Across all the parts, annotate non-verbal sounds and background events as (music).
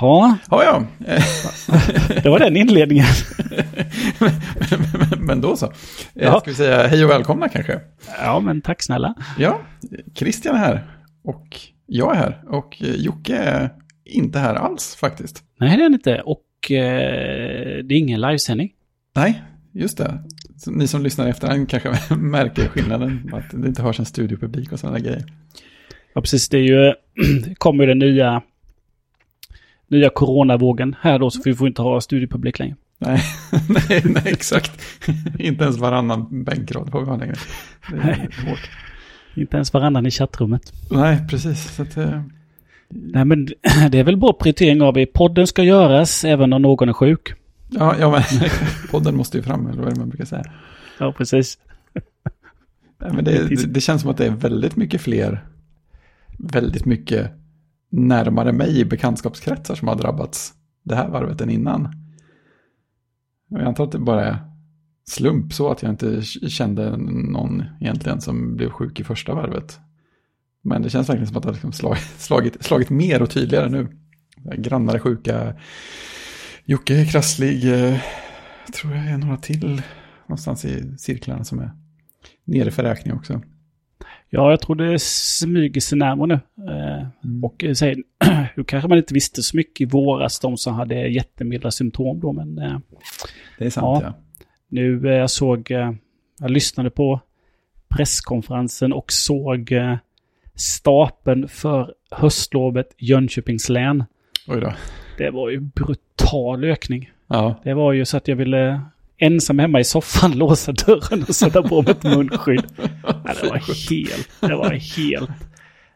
Jaha. Ja, ja. (laughs) det var den inledningen. (laughs) men då så. Ja. Ska vi säga hej och välkomna kanske? Ja, men tack snälla. Ja, Christian är här. Och jag är här. Och Jocke är inte här alls faktiskt. Nej, det är han inte. Och eh, det är ingen livesändning. Nej, just det. Så ni som lyssnar efter kanske (laughs) märker skillnaden. Att det inte hörs en studiopublik och sådana grejer. Ja, precis. Det är ju, (clears throat) kommer ju den nya, nya coronavågen här då, så vi får inte ha studiepublik längre. Nej, (laughs) nej, nej, exakt. inte ens varannan bänkrad får vi ha längre. Nej. Inte ens varannan i chattrummet. Nej, precis. Så att, eh... Nej, men (clears throat) det är väl bra prioritering av i podden ska göras även om någon är sjuk. Ja, ja men (laughs) podden måste ju fram, eller vad är det man brukar säga? Ja, precis. Nej, men det, det, det känns som att det är väldigt mycket fler väldigt mycket närmare mig i bekantskapskretsar som har drabbats det här varvet än innan. Jag antar att det bara är slump så att jag inte kände någon egentligen som blev sjuk i första varvet. Men det känns verkligen som att det har liksom slagit, (laughs) slagit, slagit mer och tydligare nu. Grannar är sjuka, Jocke är krasslig, tror jag är några till någonstans i cirklarna som är nere för räkning också. Ja, jag tror det smyger sig närmare nu. Eh, mm. Och eh, säger, (clears throat) då kanske man inte visste så mycket i våras, de som hade jättemilda symptom då, men... Eh, det är sant, ja. ja. Nu, jag såg, jag lyssnade på presskonferensen och såg stapeln för höstlovet Jönköpings län. Oj då. Det var ju brutal ökning. Ja. Det var ju så att jag ville ensam hemma i soffan, (laughs) låsa dörren och sätta på mig ett munskydd. Ja, det var helt, det var helt.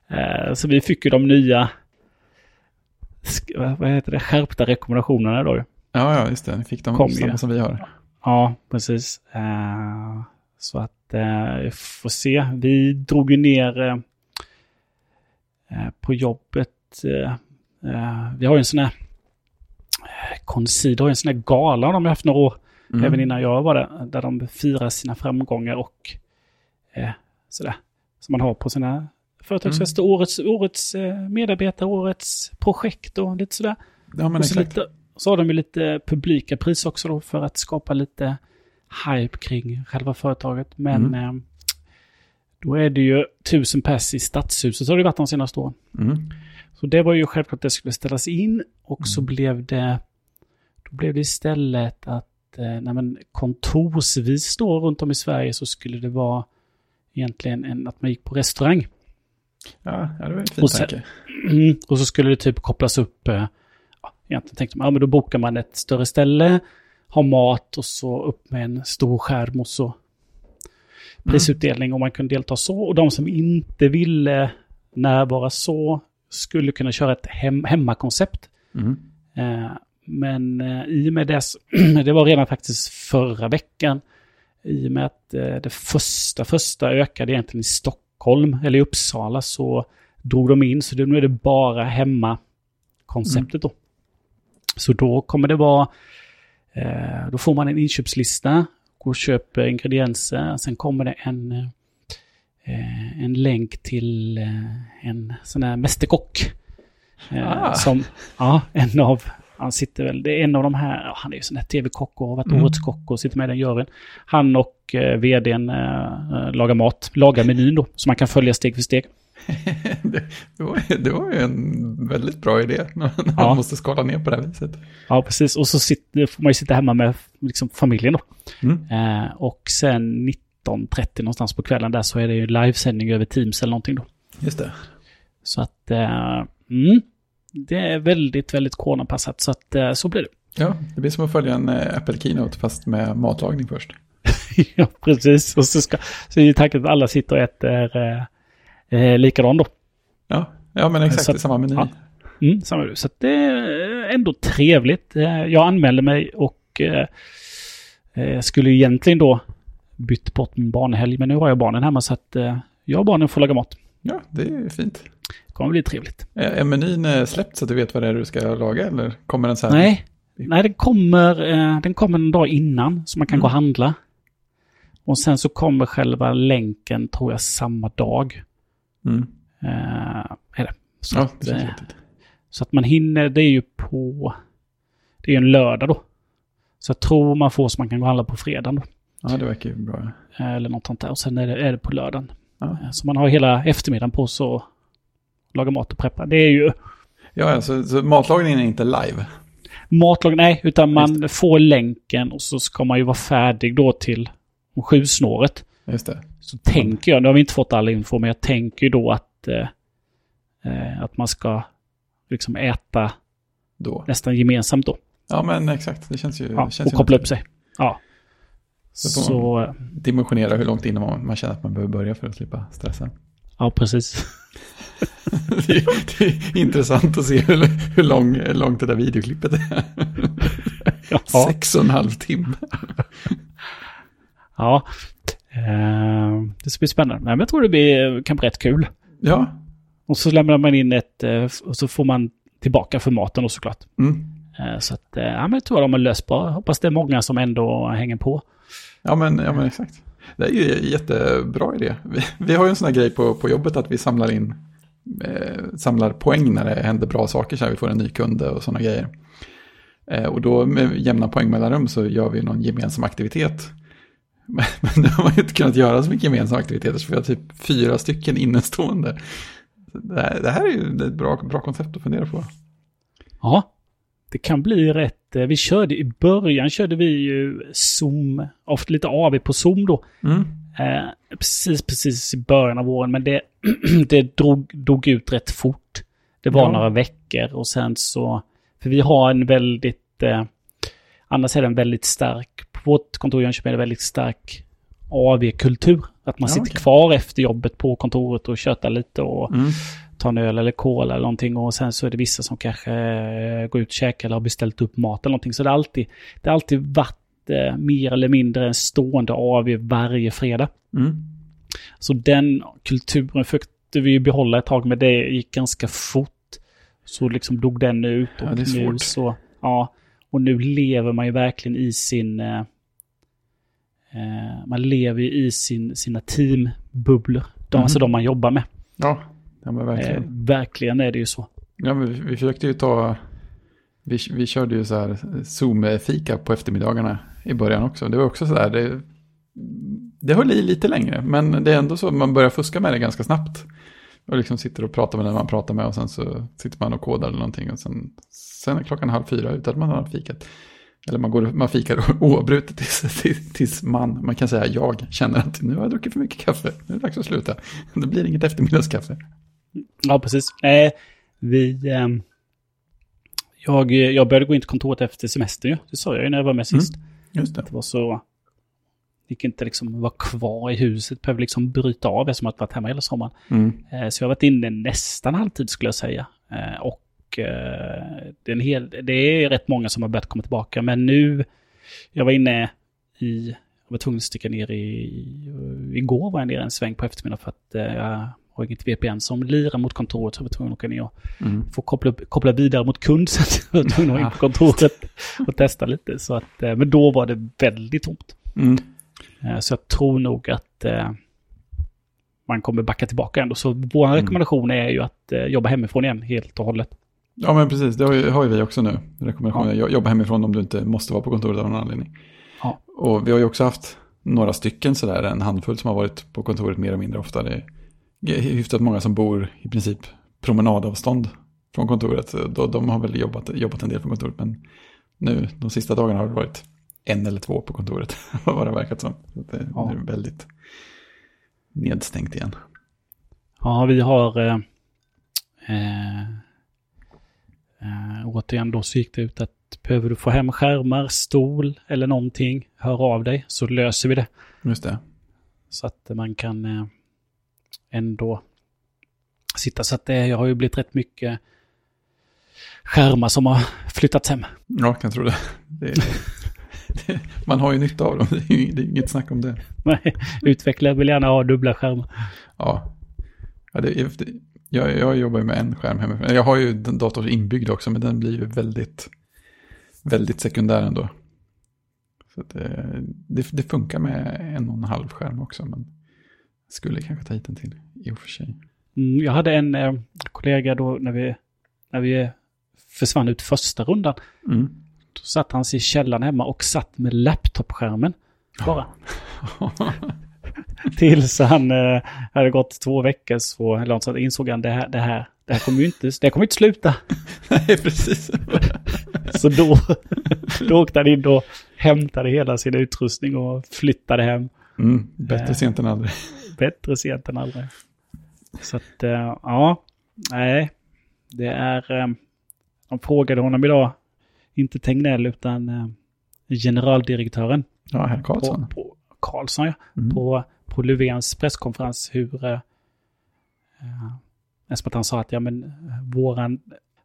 Eh, så vi fick ju de nya, vad heter det, skärpta rekommendationerna då Ja, ja, just det. Ni fick de Kom samma ju. som vi har. Ja, precis. Eh, så att, eh, får se. Vi drog ju ner eh, på jobbet. Vi har ju en sån här, Concid har ju en sån här gala de har haft några år mm. även innan jag var där, där de firar sina framgångar och eh, sådär, som man har på sina företagsfester. Mm. Årets, årets eh, medarbetare, årets projekt och lite sådär. Ja, men och så, lite, så har de ju lite publika pris också då för att skapa lite hype kring själva företaget. Men mm. eh, då är det ju tusen pers i stadshuset, så har det varit de senaste åren. Mm. Så det var ju självklart att det skulle ställas in och så mm. blev det, då blev det istället att eh, nej men kontorsvis då runt om i Sverige så skulle det vara egentligen en, att man gick på restaurang. Ja, det var en fin tanke. Mm, och så skulle det typ kopplas upp, eh, ja, egentligen tänkte man, ja men då bokar man ett större ställe, har mat och så upp med en stor skärm och så prisutdelning och man kunde delta så. Och de som inte ville närvara så skulle kunna köra ett hem, hemmakoncept. Mm. Eh, men eh, i och med det, (clears throat) det var redan faktiskt förra veckan, i och med att eh, det första, första ökade egentligen i Stockholm, eller i Uppsala, så drog de in, så nu är det bara hemma-konceptet då. Så då kommer det vara, eh, då får man en inköpslista, går och köper ingredienser, sen kommer det en, en länk till en sån här mästerkock. Ah. Som, ja, en av han sitter väl, det är en av de här, han är ju sån här tv-kock och har varit mm. årets kock och sitter med i den juryn. Han och eh, vdn eh, lagar mat, lagar menyn då, så man kan följa steg för steg. (laughs) det, var, det var ju en väldigt bra idé, (laughs) när man ja. måste skala ner på det här viset. Ja, precis. Och så sitter, får man ju sitta hemma med liksom, familjen då. Mm. Eh, och sen 19.30 någonstans på kvällen där så är det ju livesändning över Teams eller någonting då. Just det. Så att, eh, mm, det är väldigt, väldigt coronapassat. Så att eh, så blir det. (laughs) Ja, det blir som att följa en eh, Apple Keynote fast med matlagning först. ja, precis. Och så, ska, så är ju tanken att alla sitter och äter eh, eh, likadant då. Ja, ja men exakt, så, samma meny. Ja. Mm, samma, så det är ändå trevligt. Jag anmälde mig och eh, skulle egentligen då bytt bort min barnhelg, men nu har jag barnen hemma så att eh, jag och barnen får laga mat. Ja, det är fint kommer bli trevligt. Är menyn eh, släppt så att du vet vad det är du ska laga eller kommer den så här? Nej, Nej den, kommer, eh, den kommer en dag innan så man kan mm. gå och handla. Och sen så kommer själva länken tror jag samma dag. Mm. Uh, är det. Så, ja, att, det Så att man hinner, det är ju på... Det är ju en lördag då. Så jag tror man får så man kan gå och handla på fredagen då. Ja, det verkar ju bra. Eller något sånt där. Och sen är det, är det på lördagen. Eh, Så man har hela eftermiddagen på sig att laga mat och preppa. Det är ju Ja, alltså, så matlagningen är inte live. matlagning, nej, utan man får länken och så ska man ju vara färdig då till om sjusnåret. Just det. Så tänker jag, nu har vi inte fått all info, men jag tänker ju då att, eh, eh, att man ska liksom äta Då. nästan gemensamt då. Ja, men exakt. Det känns ju... Ja, känns och ju koppla upp sig. Ja. Så Så, Dimensionera hur långt innan man, man känner att man behöver börja för att slippa stressa. ja precis. (laughs) det, är, det är intressant att se hur, hur, lång, hur långt det där videoklippet är. Ja. Sex och en halv timme. Ja. Eh, det ska bli spännande. Nej, men jag tror det blir, kan bli rätt kul. Ja. Och så lämnar man in ett, eh, och så får man tillbaka för maten då såklart. Mm. Eh, Så att, eh, ja men jag tror de har löst bra. Hoppas det är många som ändå hänger på. Ja, men, ja, men exakt. Det är ju en jättebra idé. Vi, vi har ju en sån här grej på, på jobbet att vi samlar in eh, samlar poäng när det händer bra saker. Så här, vi får en ny kunde och sådana grejer. Eh, och då med jämna poängmellanrum så gör vi någon gemensam aktivitet. Men, (laughs) men det har man ju inte kunnat göra så mycket gemensamma aktiviteter så vi har typ fyra stycken innestående. Det här, det här är ju ett bra, bra koncept att fundera på. Ja, det kan bli rätt. eh, Vi körde i början körde vi ju Zoom, ofta lite AV på Zoom då. Mm. Eh, precis, precis i början av våren. Men det, (clears throat) det drog, drog ut rätt fort. Det var Ja. några veckor och sen så... För vi har en väldigt... Eh, annars är den väldigt stark. På vårt kontor i Jönköping är det väldigt stark AV-kultur. Att man Ja, sitter okej. kvar efter jobbet på kontoret och tjötar lite och Mm. Tar en öl eller cola eller någonting. Och sen så är det vissa som kanske eh, går ut och käkar eller har beställt upp mat eller någonting. Så det har alltid, det har alltid varit eh, mer eller mindre en stående AV varje fredag. Mm. Så den kulturen försökte vi behålla ett tag, men det gick ganska fort. Så liksom dog den ut. Och Ja, det är nu svårt. så, ja, och nu lever man ju verkligen i sin... Eh, eh, man lever ju i sin, sina teambubblor. De, Mhm. Alltså de man jobbar med. Ja, ja men Eh, verkligen. verkligen är det ju så. Ja, men vi, vi försökte ju ta, vi, vi körde ju så här Zoom-fika på eftermiddagarna i början också. Det var också så här, det, det höll i lite längre, men det är ändå så att man börjar fuska med det ganska snabbt. Och liksom sitter och pratar med den man pratar med och sen så sitter man och kodar eller någonting och sen, sen är klockan halv fyra utan man har fikat. Eller man, går, man fikar (laughs) oavbrutet tills, tills, tills man, man kan säga jag känner att nu har jag druckit för mycket kaffe, nu är det dags att sluta. (laughs) Det blir inget eftermiddagskaffe. Ja, precis. Eh, vi... ehm, jag, jag började gå in till kontoret efter semestern ju. Det sa jag ju när jag var med sist. Just det. Det var så... gick inte liksom vara kvar i huset. Behövde liksom bryta av eftersom jag varit hemma hela sommaren. Mm. Eh, Så jag har varit inne nästan halvtid skulle jag säga. Eh, Och eh, det är, hel, det är rätt många som har börjat komma tillbaka. Men nu, jag var inne i, jag var tvungen att sticka ner i, igår var jag nere en sväng på eftermiddagen för att eh, jag har inget VPN som lirar mot kontoret. Så jag var tvungen att åka ner och Mm. få koppla, upp, koppla vidare mot kund. (laughs) Så att jag var tvungen att in på kontoret och testa lite. Så att, eh, men då var det väldigt tomt. Mm. Eh, Så jag tror nog att eh, man kommer backa tillbaka ändå. Så vår Mm. rekommendation är ju att jobba hemifrån igen helt och hållet. Ja men precis, det har ju, har ju vi också nu. Rekommendationen, ja. jobba hemifrån om du inte måste vara på kontoret av någon anledning. Ja. Och vi har ju också haft några stycken sådär, en handfull som har varit på kontoret mer eller mindre ofta. Det hyfsat många som bor i princip promenadavstånd från kontoret. De, de har väl jobbat, jobbat en del på kontoret, men nu de sista dagarna har det varit en eller två på kontoret, (laughs) vad det verkat som. Det, Ja. det är väldigt nedstängt igen. Ja, vi har... Eh, eh, eh, återigen då så gick det ut att behöver du få hem skärmar, stol eller någonting, hör av dig så löser vi det. Just det. Så att man kan eh, ändå sitta. Så att det jag har ju blivit rätt mycket skärmar som har flyttats hem. Ja, jag kan tro det. det, det (laughs) man har ju nytta av dem, det är, det är inget snack om det. Nej, Utvecklare vill gärna ha dubbla skärmar. Ja, ja är- jag, jag jobbar ju med en skärm hemifrån. Jag har ju en dator inbyggd också, men den blir ju väldigt, väldigt sekundär ändå. Så det, det, det funkar med en och en halv skärm också, men skulle kanske ta hit en till i och för sig. Mm, jag hade en eh, kollega då när vi, när vi försvann ut första rundan. Mm. Då satt han sig i källaren hemma och satt med laptopskärmen. Bara. (laughs) Tills han eh, hade gått två veckor så, eller så insåg han det här, det här, det här kommer ju inte, det kommer inte sluta. (laughs) Nej, precis. (laughs) Så då, då åkte han in och hämtade hela sin utrustning och flyttade hem. Mm, bättre sent än aldrig. Bättre sent än aldrig. Så att, eh, ja, nej, det är, eh, de frågade honom idag, inte Tegnell utan eh, generaldirektören Ja, herr på, Karlsson. på Karlsson, ja, Mm. på, på Löfvens presskonferens hur... Eh, nästan att han sa att ja, men, våran,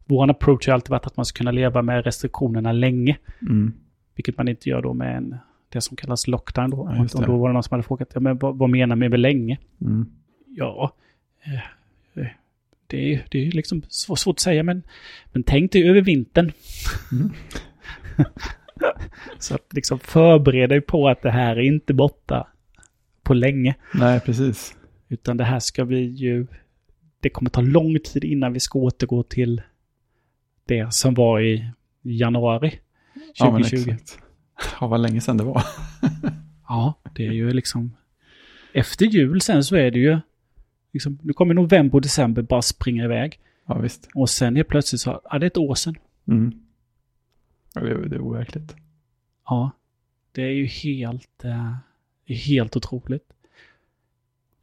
våran approach har alltid varit att man ska kunna leva med restriktionerna länge. Mm. Vilket man inte gör då med en, det som kallas lockdown. Då. Ja, och då var det någon som hade frågat ja, men vad, vad menar man med länge? Mm. Ja, eh, det är det är liksom svårt, svårt att säga, men, men tänk dig över vintern. Mm. (laughs) Så att liksom förbereda dig på att det här är inte borta på länge. Nej, precis. Utan det här ska vi ju... Det kommer ta lång tid innan vi ska återgå till det som var i januari 2020. Ja. Ja, vad länge sedan det var. Ja, det är ju liksom... Efter jul sen så är det ju... Liksom, nu kommer november och december bara springa iväg. Ja, visst. Och sen helt plötsligt så... Ja, det är ett år sedan. Mm. Ja, det, är- det är overkligt. Ja. Det är ju helt... Eh, är helt otroligt.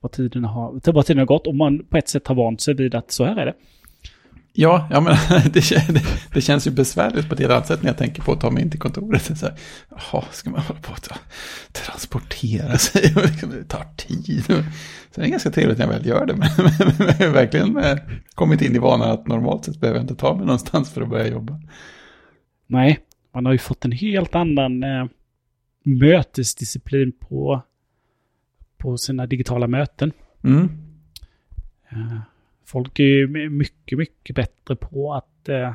Vad tiden har... Vad tiden har gått och man på ett sätt har vant sig vid att så här är det. Ja, ja men (laughs) det, det, det känns ju besvärligt på ett helt annat sätt när jag tänker på att ta mig in till kontoret. Så här, Jaha, ska man hålla på att transportera sig? (laughs) Det tar tid. Så det är ganska trevligt när jag väl gör det. (laughs) Men, men, men jag har verkligen eh, kommit in i vanan att normalt sett behöver jag inte ta mig någonstans för att börja jobba. Nej, man har ju fått en helt annan eh, mötesdisciplin på, på sina digitala möten. Mm. Eh, folk är ju my- mycket, mycket bättre på att eh,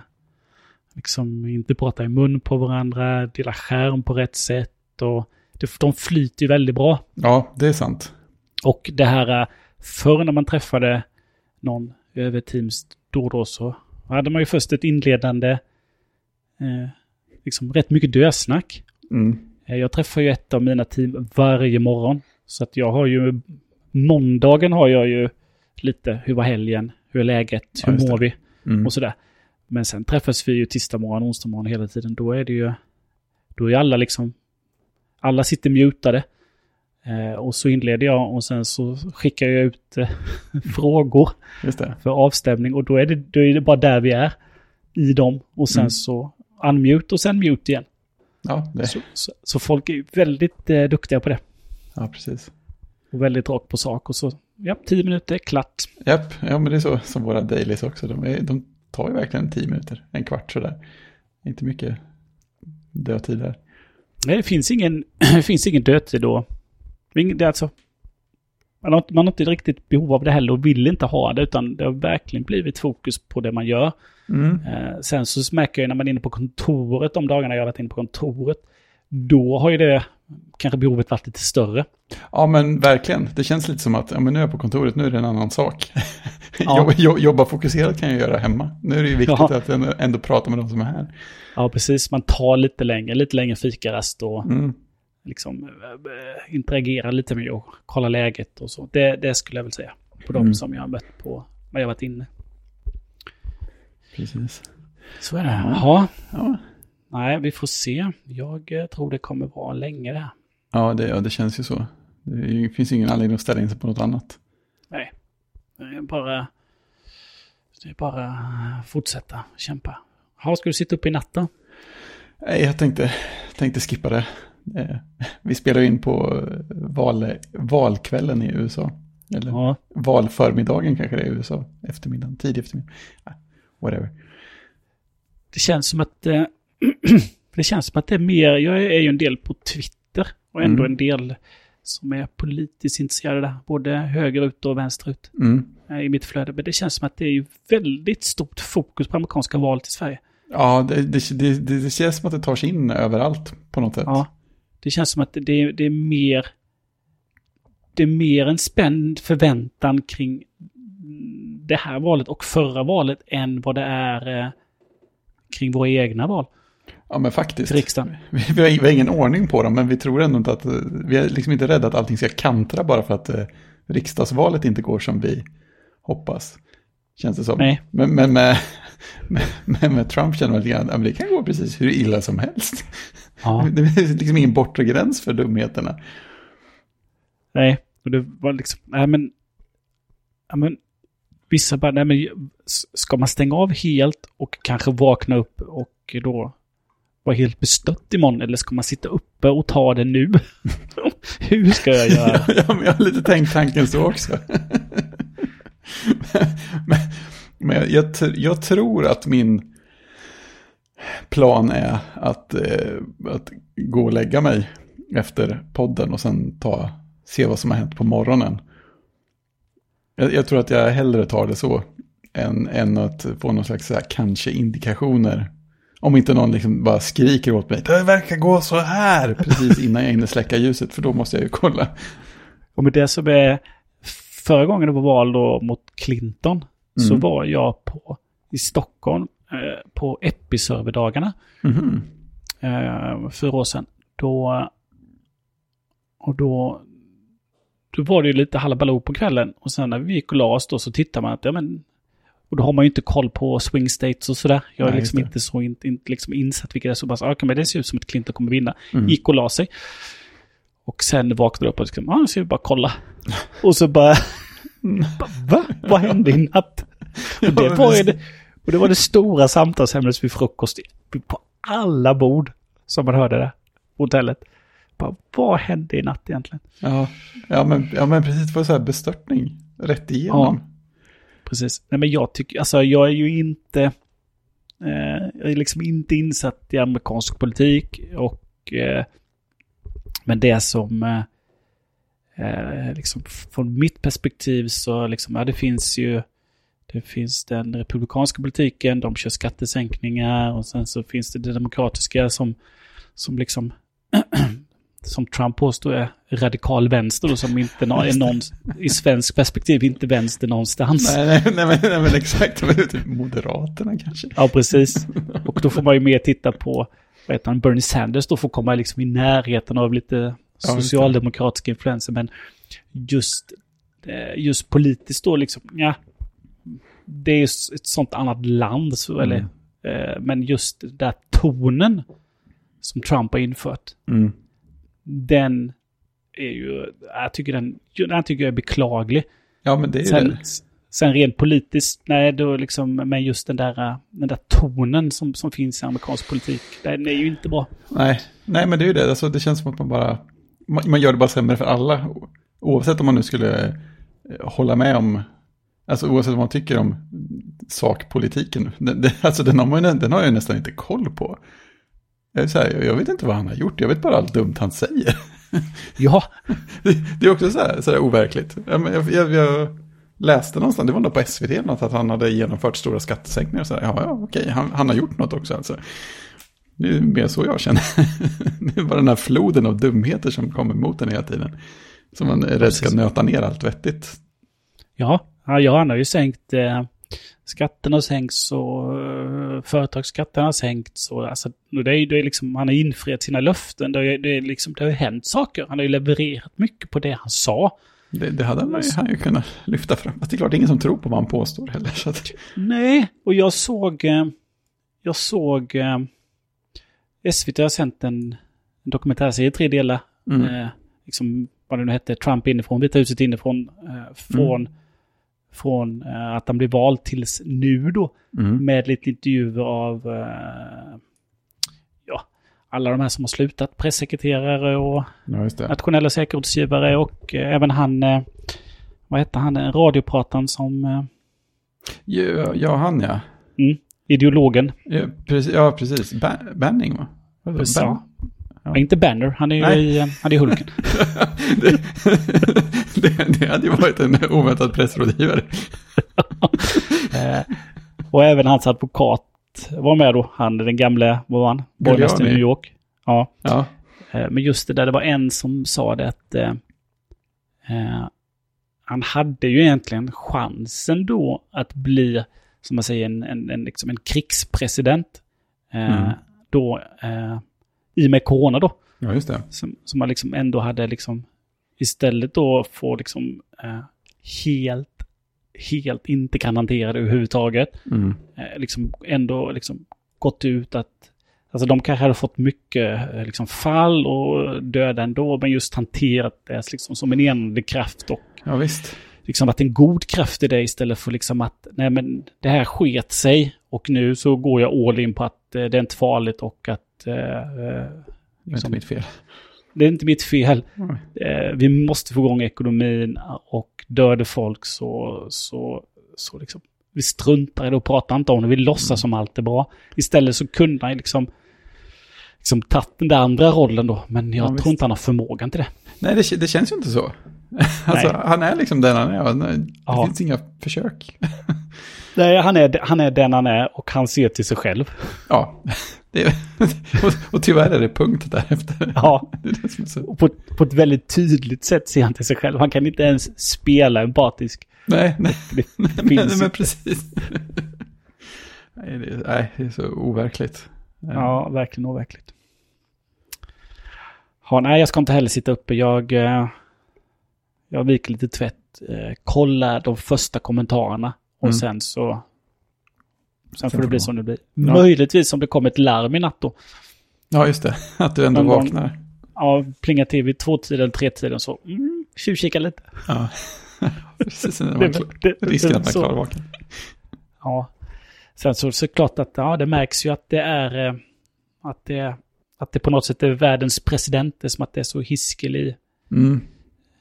liksom inte prata i mun på varandra, dela skärm på rätt sätt och det, de flyter ju väldigt bra. Ja, det är sant. Och det här, eh, förr när man träffade någon över Teams då och då så hade man ju först ett inledande, eh, liksom rätt mycket dösnack. Mm. Eh, Jag träffar ju ett av mina team varje morgon. Så att jag har ju, måndagen har jag ju lite, hur var helgen, hur är läget, Ja, hur det. mår vi Mm. och sådär. Men sen träffas vi ju tisdag morgon, onsdag morgon hela tiden. Då är det ju, då är alla liksom, alla sitter mutade. Eh, och så inleder jag och sen så skickar jag ut eh, (laughs) frågor för avstämning och då är, det, då är det bara där vi är i dem. Och sen Mm. så unmute och sen mute igen. Ja, Så, så, så folk är ju väldigt eh, duktiga på det. ja precis. Och väldigt rakt på sak. Och så, ja, tio minuter, klart. Japp, ja men det är så som våra dailies också. De, är, de tar ju verkligen tio minuter, en kvart sådär. Inte mycket dödtid där. Nej, det finns ingen, (clears throat) det finns ingen dödtid då. Det är alltså, man, har, inte- man har inte riktigt behov av det heller och vill inte ha det, utan det har verkligen blivit fokus på det man gör. Mm. Eh, sen så märker jag när man är inne på kontoret, de dagarna jag har varit inne på kontoret, då har ju det kanske behovet varit lite större. Ja men verkligen, det känns lite som att ja, men nu är jag på kontoret, nu är det en annan sak. (laughs) Ja. Jobba, jo- jobba fokuserat kan jag göra hemma. Nu är det ju viktigt Ja. att ändå, ändå prata med de som är här. Ja, precis. Man tar lite längre, lite längre fikarast och Mm. liksom äh, interagera lite med och kolla läget och så. Det, det skulle jag väl säga. På de Mm. som jag har mött på när jag varit inne. Precis. Så är det. Jaha. Ja, Nej, vi får se. Jag eh, tror det kommer vara länge det här. ja, det, ja det känns ju så. Det finns ingen anledning att ställa in sig på något annat. Nej. Det är bara... Det är bara fortsätta kämpa. Ja, ska du sitta uppe i natten? Nej, jag tänkte, tänkte skippa det. Eh, Vi spelar in på eh, val, valkvällen i USA. Eller Ja. valförmiddagen kanske det är i USA. Eftermiddagen, tidig eftermiddag. Ah, Whatever. Det känns som att... Det känns som att det är mer... Jag är ju en del på Twitter. Och ändå Mm. en del som är politiskt intresserade där. Både högerut och vänsterut. Mm. eh, I mitt flöde. Men det känns som att det är ju väldigt stort fokus på amerikanska valet i Sverige. Ja, det, det, det, det känns som att det tar sig in överallt på något sätt. Ja. Det känns som att det, är- det är mer... Det är mer en spänd förväntan kring det här valet och förra valet än vad det är eh, kring våra egna val. Ja, men faktiskt. Riksdagen. (laughs) Vi, vi, har, vi har ingen ordning på dem, men vi tror ändå inte att... Vi är liksom inte rädda att allting ska kantra bara för att eh, riksdagsvalet inte går som vi hoppas. Känns det som. Nej. Men, men med, (laughs) med, med, med Trump känner man lite grann, det kan gå precis hur illa som helst. Ja. (laughs) Det är liksom ingen bortre gräns för dumheterna. Nej, och det var liksom, nej men, ja men, vissa bara, nej men, ska man stänga av helt och kanske vakna upp och då vara helt bestött imorgon eller ska man sitta uppe och ta det nu? (laughs) Hur ska jag göra? (laughs) ja, men jag har lite tänkt tanken så också. (laughs) men men jag, jag, tror att min plan är att, eh, att gå och lägga mig efter podden och sen ta, se vad som har hänt på morgonen. Jag, jag tror att jag hellre tar det så än, än att få någon slags så här, kanske indikationer. Om inte någon liksom bara skriker åt mig, det verkar gå så här, precis innan jag hinner släcka ljuset, för då måste jag ju kolla. Och med det som är, förra gången det var val då mot Clinton, mm. så var jag på, i Stockholm eh, på Episerverdagarna. Mm. Eh, fyra år sedan. Då, och då, då var det ju lite halabaloo på kvällen. Och sen när vi gick och la oss då så tittar man att, ja men, och då har man ju inte koll på swing states och sådär. Jag är Nej, liksom det. inte så in, inte liksom insatt vilka det är. Så bara, så, okay, men det ser ut som att Clinton kommer vinna. Mm. Gick och la sig. Och sen vaknade jag upp och liksom, ja, nu ska vi bara kolla. (laughs) Och så bara, (laughs) va? Vad hände i natt? Och det var det, och det var det stora samtalsämnet vid frukost på alla bord som man hörde där på hotellet. Bara, vad hände i natt egentligen? Ja, ja, men, ja men precis, det var så här bestörtning rätt igenom. Precis. Nej men jag tycker, alltså jag är ju inte, eh, jag är liksom inte insatt i amerikansk politik och eh, men det som eh, eh liksom från mitt perspektiv så liksom, ja det finns ju det finns den republikanska politiken, de kör skattesänkningar och sen så finns det det demokratiska som, som liksom (clears throat) som Trump påstår är radikal vänster och som inte är någon, i svensk perspektiv inte vänster någonstans. Nej, nej, nej, men, nej men exakt, men typ Moderaterna kanske. Ja, precis. Och då får man ju mer titta på, vad heter han, Bernie Sanders då får komma liksom i närheten av lite socialdemokratiska influenser. Men just, eh, just politiskt då liksom, ja, det är ju ett sånt annat land, så, Mm. eller, eh, men just den där tonen som Trump har infört, Mm. Den är ju, jag tycker den, den tycker jag är beklaglig. Ja, men det är Sen, det. sen rent politiskt, nej då liksom, men just den där, den där tonen som, som finns i amerikansk politik, den är ju inte bra. Nej, nej, men det är ju det. Alltså, det känns som att man bara, man, man gör det bara sämre för alla. Oavsett om man nu skulle eh, hålla med om, alltså oavsett vad man tycker om sakpolitiken. Den, den, alltså den har, man, den har jag ju nästan inte koll på. Jag, är så här, jag vet inte vad han har gjort, jag vet bara allt dumt han säger. (laughs) Ja, (laughs) Det, det är också så här, så här overkligt. Jag, jag, jag, läste någonstans, det var nog på SVT något, att han hade genomfört stora skattesänkningar. och Så här, ja, ja, okej, han, han har gjort något också alltså. Det är mer så jag känner. (laughs) Det är bara den här floden av dumheter som kommer mot en hela tiden. Som man är rädd ska nöta ner allt vettigt. ja, ja, ja han har ju sänkt, eh, skatterna har sänkts och eh, företagsskatterna har sänkts och alltså, och det är det är liksom, han har infriat sina löften, det, är, det, är liksom, det har ju hänt saker, han har ju levererat mycket på det han sa. Det, det hade man ju, han ju kunnat lyfta fram. Fast det är klart, det är ingen som tror på vad han påstår heller. Så att, Nej, och jag såg... eh, Jag såg... eh, SVT har sänt en, en dokumentärserie i tre delar. mm, Eh, liksom, vad det nu hette, Trump inifrån, Vita huset inifrån. Eh, från från eh, att han blev vald tills nu då. mm, Med lite intervjuer av eh, ja, alla de här som har slutat. Pressekreterare och ja, nationella säkerhetsgivare och eh, även han... Vad hette han? Radioprataren som... Ja, ja, han ja. ideologen. Ja, precis. Ja, precis. Ba Banning va? Precis, Ban- ja. Inte Banner, han är ju Nej. i, eh, han är i Hulken. (laughs) det, det, det hade ju varit en oväntad pressrådgivare. (laughs) eh, och även hans advokat var med då. Han, den gamle, vad var han? Borgmästaren i. New York. Ja. Ja, Eh, men just det där, det var en som sa det att eh, han hade ju egentligen chansen då att bli, som man säger, en, en, en, liksom en krigspresident. Eh, Mm. Då, eh, i och med corona då, Ja, just det. som, som man liksom ändå hade liksom, istället då få liksom eh, helt, helt inte kan hantera det överhuvudtaget. Mm. Eh, liksom ändå liksom gått ut att, alltså de kanske hade fått mycket eh, liksom fall och döda ändå, men just hanterat det liksom som en enande kraft och Ja, visst. liksom att en god kraft i det istället för liksom att nej men det här sket sig och nu så går jag all in på att eh, det är inte farligt och att eh, eh, Det är inte liksom, mitt fel. det är inte mitt fel. Mm. Eh, vi måste få igång ekonomin och dör det folk så, så, så liksom, vi struntar i det och pratar inte om det. Vi låtsas som allt är bra. Istället så kunde han liksom, liksom tagit den där andra rollen då. Men jag Ja, tror visst. inte han har förmågan till det. Nej, det, det känns ju inte så. (laughs) alltså, han är liksom den han är. Det Ja. finns inga försök. (laughs) Nej, han är, han är den han är och han ser till sig själv. Ja, det, (laughs) och, och tyvärr är det punkt därefter. Ja, Det är det är och på, på ett väldigt tydligt sätt ser han till sig själv. Han kan inte ens spela empatisk. Nej, nej, Det (laughs) nej, finns men precis. (laughs) Nej det, är, nej, det är så overkligt. Ja, verkligen overkligt. Ja, nej, jag ska inte heller sitta uppe. Jag, eh, jag viker lite tvätt, eh, kollar de första kommentarerna och Mm. sen så... Sen, får det bli det som det blir. Ja. Möjligtvis om det kommer ett larm i natt då. Ja, just det. (laughs) Att du ändå Någon vaknar. Ja, plingar till vid tvåtiden tretiden så mm, tjuvkika lite. Ja, (laughs) precis. När man Det- är klar. det- Risken det- att man vaken. Ja. Sen så såklart att ja, det märks ju att det är eh, att det, att det på något sätt är världens president. Det är som att det är så hiskelig. Mm.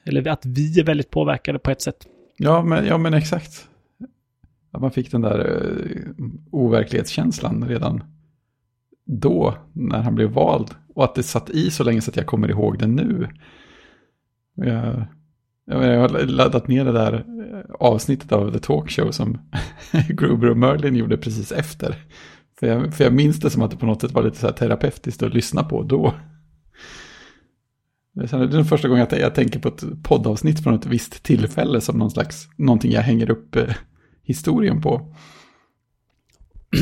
Eller att vi är väldigt påverkade på ett sätt. Ja, men, ja, men exakt. Att man fick den där eh, overklighetskänslan redan då, när han blev vald. Och att det satt i så länge så att jag kommer ihåg det nu. Jag, jag, jag har laddat ner det där eh, avsnittet av The Talk Show som (laughs) Gruber och Merlin gjorde precis efter. För jag, för jag minns det som att det på något sätt var lite så här terapeutiskt att lyssna på då. Det är den första gången jag, jag tänker på ett poddavsnitt från ett visst tillfälle som någon slags, någonting jag hänger upp eh, historien på.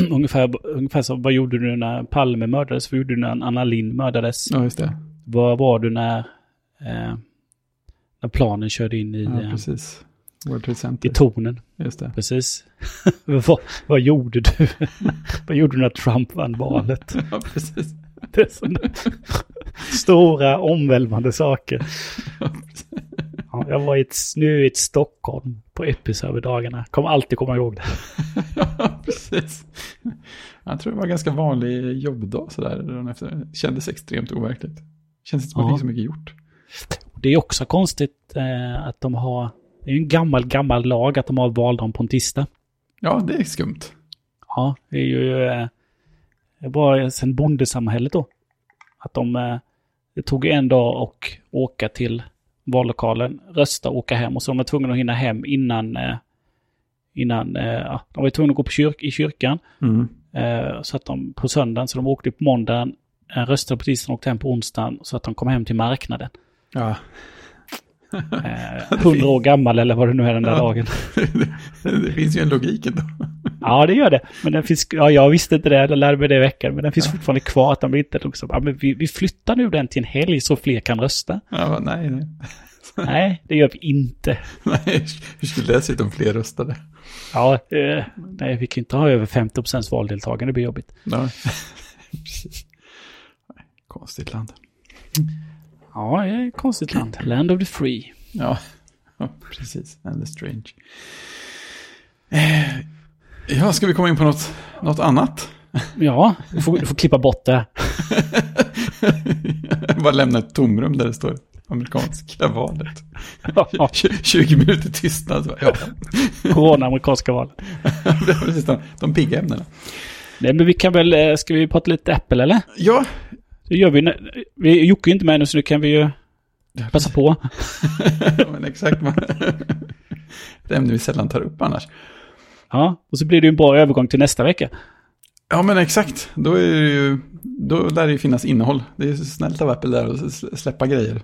(clears throat) ungefär, ungefär så, vad gjorde du när Palme mördades? Vad gjorde du när Anna Lind mördades? Ja, just det. Vad var du när, eh, när planen körde in i, Ja, eh, precis. World Trade i Center. tornen? Just det. Precis. (laughs) vad, vad gjorde du? (laughs) vad gjorde du när Trump vann valet? (laughs) Ja, precis. Det är sådana stora omvälvande saker. Ja, jag var i ett snöigt Stockholm på Episerver-dagarna. Kommer alltid komma ihåg det. (laughs) ja, precis. Jag tror det var en ganska vanlig jobbdag sådär. efter. Det kändes extremt overkligt. Känns inte som att Ja. det fick så mycket gjort. Det är också konstigt eh, att de har... Det är ju en gammal, gammal lag att de har valdagen på en tisdag. Ja, det är skumt. Ja, det är ju... Eh, det var sen bondesamhället då. Att de... Eh, det tog en dag och åka till vallokalen, rösta och åka hem. Och så var de tvungna att hinna hem innan... Eh, innan... Eh, ja, de var tvungna att gå på kyrk, i kyrkan. Mm. Eh, så att de på söndagen, så de åkte på måndagen, röstade på tisdagen och åkte hem på onsdagen. Så att de kom hem till marknaden. Ja. 100 år gammal eller vad det nu är den där Ja. dagen. (laughs) det finns ju en logik ändå. Ja, det gör det. Men den finns, ja, jag visste inte det, jag lärde mig det i veckan. Men den finns fortfarande kvar. Att de inte liksom, ja, men vi, vi flyttar nu den till en helg så fler kan rösta. Ja, nej, nej. (laughs) Nej, det gör vi inte. nej. Hur skulle det se ut om fler röstade? Ja, eh, nej, vi kan inte ha över 50 procents valdeltagande, det blir jobbigt. Ja. (laughs) Precis. Nej, Konstigt land. Ja, det är ett konstigt land. Land of the free. Ja, (laughs) ja precis. And the strange. Eh, Ja, ska vi komma in på något, något annat? Ja, du får, du får klippa bort det. (laughs) Bara lämna ett tomrum där det står amerikanska valet. Ja, (laughs) 20 minuter tystnad. Ja, corona, amerikanska val. (laughs) det är precis de, de pigga ämnena. Nej, men vi kan väl, eh, ska vi prata lite Apple eller? Ja, Det gör vi. vi Jocke är inte med nu så nu kan vi ju passa på. men exakt. man- Det ämne vi sällan tar upp annars. Ja, och så blir det ju en bra övergång till nästa vecka. Ja, men exakt. Då, är det ju, då lär det ju finnas innehåll. Det är snällt av Apple där att sl- släppa grejer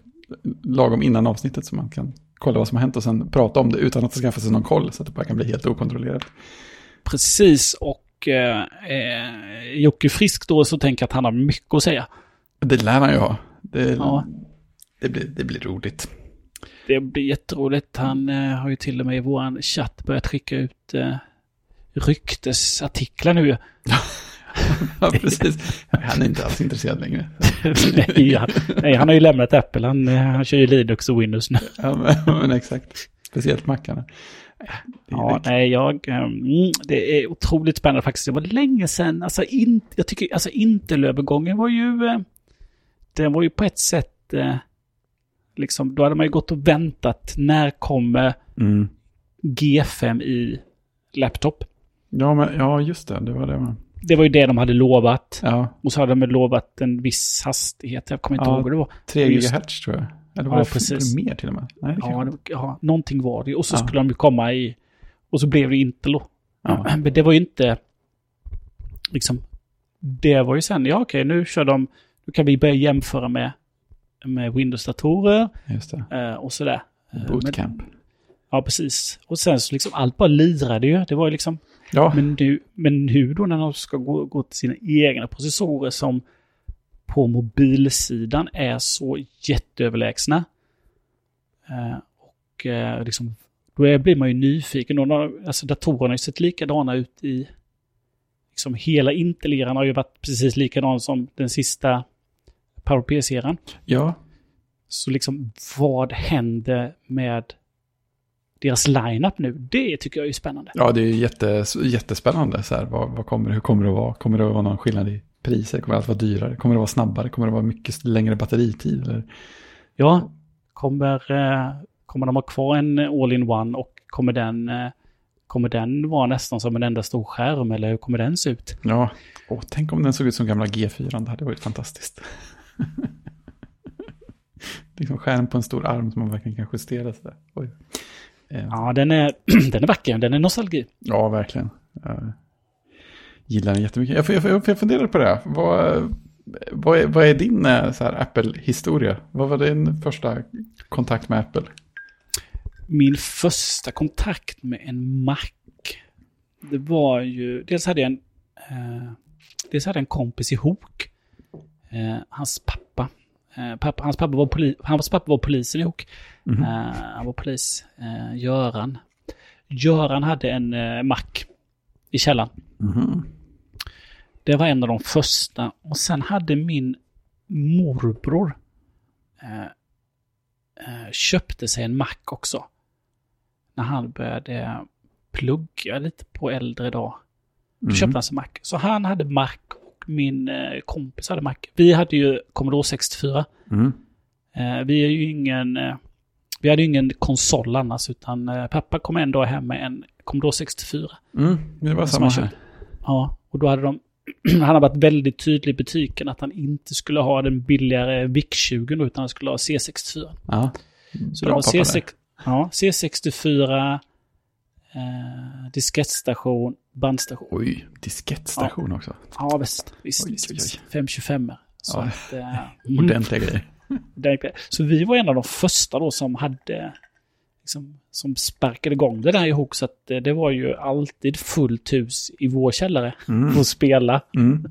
lagom innan avsnittet så man kan kolla vad som har hänt och sen prata om det utan att skaffa sig någon koll så att det bara kan bli helt okontrollerat. Precis, och eh, eh, Jocke Frisk då så tänker jag att han har mycket att säga. Det lär han ju ha. Det, Ja. det, blir, det blir roligt. Det blir jätteroligt. Han eh, har ju till och med i våran chatt börjat skicka ut eh, ryktesartiklar nu. (laughs) Ja, precis. Han är inte alls intresserad längre. (laughs) nej, han, nej, han har ju lämnat Apple. Han, eh, han kör ju Linux och Windows nu. Ja, men, (laughs) men exakt. Speciellt mackarna. Ja, nej, jag... mm, det är otroligt spännande faktiskt. Det var länge sedan. Alltså, in, jag tycker, alltså Intel-övergången var ju... Eh, den var ju på ett sätt... Eh, liksom, då hade man ju gått och väntat. När kommer Mm. G5 i laptop? Ja, men, ja, just det. Det var det. Det var ju det de hade lovat. Ja, Och så hade de lovat en viss hastighet. Jag kommer inte Ja, ihåg vad det var. 3 Just- gigahertz tror jag. Eller var Ja, det, precis. mer till och med? Nej, det Ja, det, ja, någonting var det. Och så skulle de ju komma i... Och så blev det Intel då. Ja. (clears throat) Men det var ju inte... Liksom... Det var ju sen, ja okej, nu kör de... Nu kan vi börja jämföra med, med Windows-datorer Just det. eh, och sådär. Eh, Men, Bootcamp. ja, precis. Och sen så liksom allt bara lirade ju. Det var ju liksom... Ja, Men nu, men nu då när de ska gå, gå till sina egna processorer som på mobilsidan är så jätteöverlägsna. Eh, och eh, liksom, då blir man ju nyfiken. Alltså, datorerna har ju sett likadana ut i... Liksom, hela Intel-eran har ju varit precis likadan som den sista PowerPC-eran. ja. Så liksom, vad händer med deras lineup nu? Det tycker jag är spännande. ja, det är jätte, jättespännande. Så här, vad, vad kommer, hur kommer det att vara? Kommer det att vara någon skillnad i priser? Kommer allt vara dyrare? Kommer det vara snabbare? Kommer det vara mycket längre batteritid? Eller? Ja, kommer, eh, kommer de ha kvar en all-in-one och kommer den, eh, kommer den vara nästan som en enda stor skärm eller hur kommer den se ut? Ja, Åh, tänk om den såg ut som gamla G4. Det hade varit fantastiskt. (laughs) liksom skärm på en stor arm som man verkligen kan justera. Så där. Oj. Eh, Ja, den är, (clears throat) den är vacker, den är nostalgi. Ja, verkligen. Jag gillar den jättemycket. Jag, jag, jag, jag funderar på det. Vad, vad, är, vad är din eh, så här, Apple-historia? Vad var din första kontakt med Apple? Min första kontakt med en Mac, det var ju, dels hade jag en, eh, dels hade jag en kompis i Hok. Eh, hans pappa. Eh, pappa. Hans pappa var, poli, hans pappa var polisen i Hok. Mhm. Eh, han var polis. Eh, Göran. Göran hade en eh, Mac i källaren. Mhm. Det var en av de första. Och sen hade min morbror köpte sig en Mac också. När han började plugga lite på äldre dag. Då Mhm. köpte han sig Mac. Så han hade Mac och min eh, kompis hade Mac. Vi hade ju Commodore 64. Mhm. Eh, vi är ju ingen... Eh, vi hade ju ingen konsol annars, utan pappa kom en dag hem med en Commodore 64. Mm, det var samma här. Ja, och då hade de... (clears throat) han har varit väldigt tydlig i butiken att han inte skulle ha den billigare VIC-20 utan han skulle ha C64. Ja. Så Bra det var pappa C6, ja, C64, eh, diskettstation, bandstation. Oj, diskettstation också. Ja, visst. Visst, Oj, visst, oj, oj. visst. 525 Så Ja. att... Eh. (laughs) (laughs) Ordentliga grejer. Så vi var en av de första då som hade, liksom, som sparkade igång det där ihop. Så att eh, det var ju alltid fullt hus i vår källare Mm. för (laughs) att spela. Mm.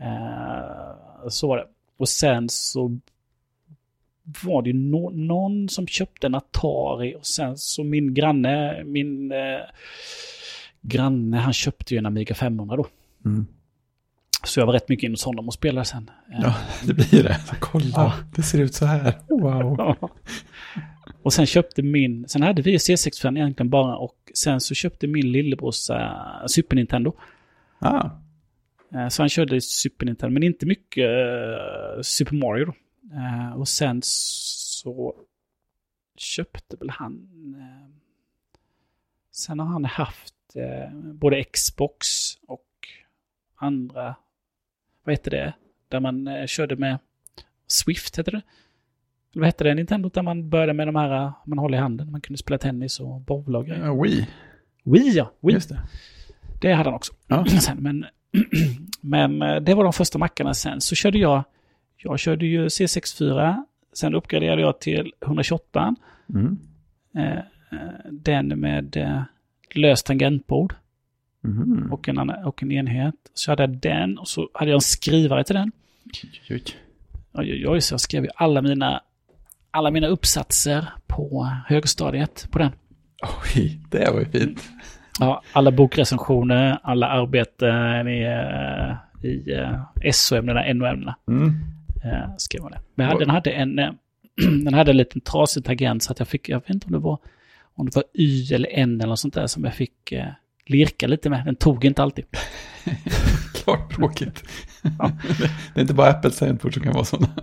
Eh, så var det. Och sen så var det ju nå- någon som köpte en Atari och sen så min granne, min eh, granne, han köpte ju en Amiga 500 då. Mm. Så jag var rätt mycket inne hos honom och spelade sen. Eh, Ja, det blir det. Kolla, Ja. det ser ut så här. Wow. (laughs) Ja. Och sen köpte min, sen hade vi C65 egentligen bara och sen så köpte min lillebrors uh, Super Nintendo. Ah, Eh, så han körde Super Nintendo, men inte mycket eh, Super Mario då. Eh, och sen så köpte väl han, eh, sen har han haft eh, både Xbox och andra, vad heter det, där man eh, körde med Swift heter det. Eller vad hette det, Nintendo, där man började med de här eh, man håller i handen. Man kunde spela tennis och bowla och grejer. ja, Wii. Wii ja, Wii. Just det. Det hade han också. Ja. (clears throat) Sen, men, (clears throat) men det var de första mackarna. Sen så körde jag, jag körde ju C64. Sen uppgraderade jag till 128. Mm. Eh, eh, den med eh, löst tangentbord. Mhm. och, en, och en enhet. Så hade jag den och så hade jag en skrivare till den. Oj, oj. Oj, så jag skrev ju alla mina, alla mina uppsatser på högstadiet på den. Oj, det var ju fint. Ja, alla bokrecensioner, alla arbeten i, i SO-ämnena, NO-ämnena. Mm. Eh, skrev jag det. Men jag den hade en, eh, (clears throat) den hade en liten trasig tangent så att jag fick, jag vet inte om det var, om det var Y eller N eller något sånt där som jag fick eh, lirka lite med. Den tog inte alltid. (laughs) Klart tråkigt. Ja. (laughs) Det är inte bara Apples tangentbord som kan vara sådana. (laughs)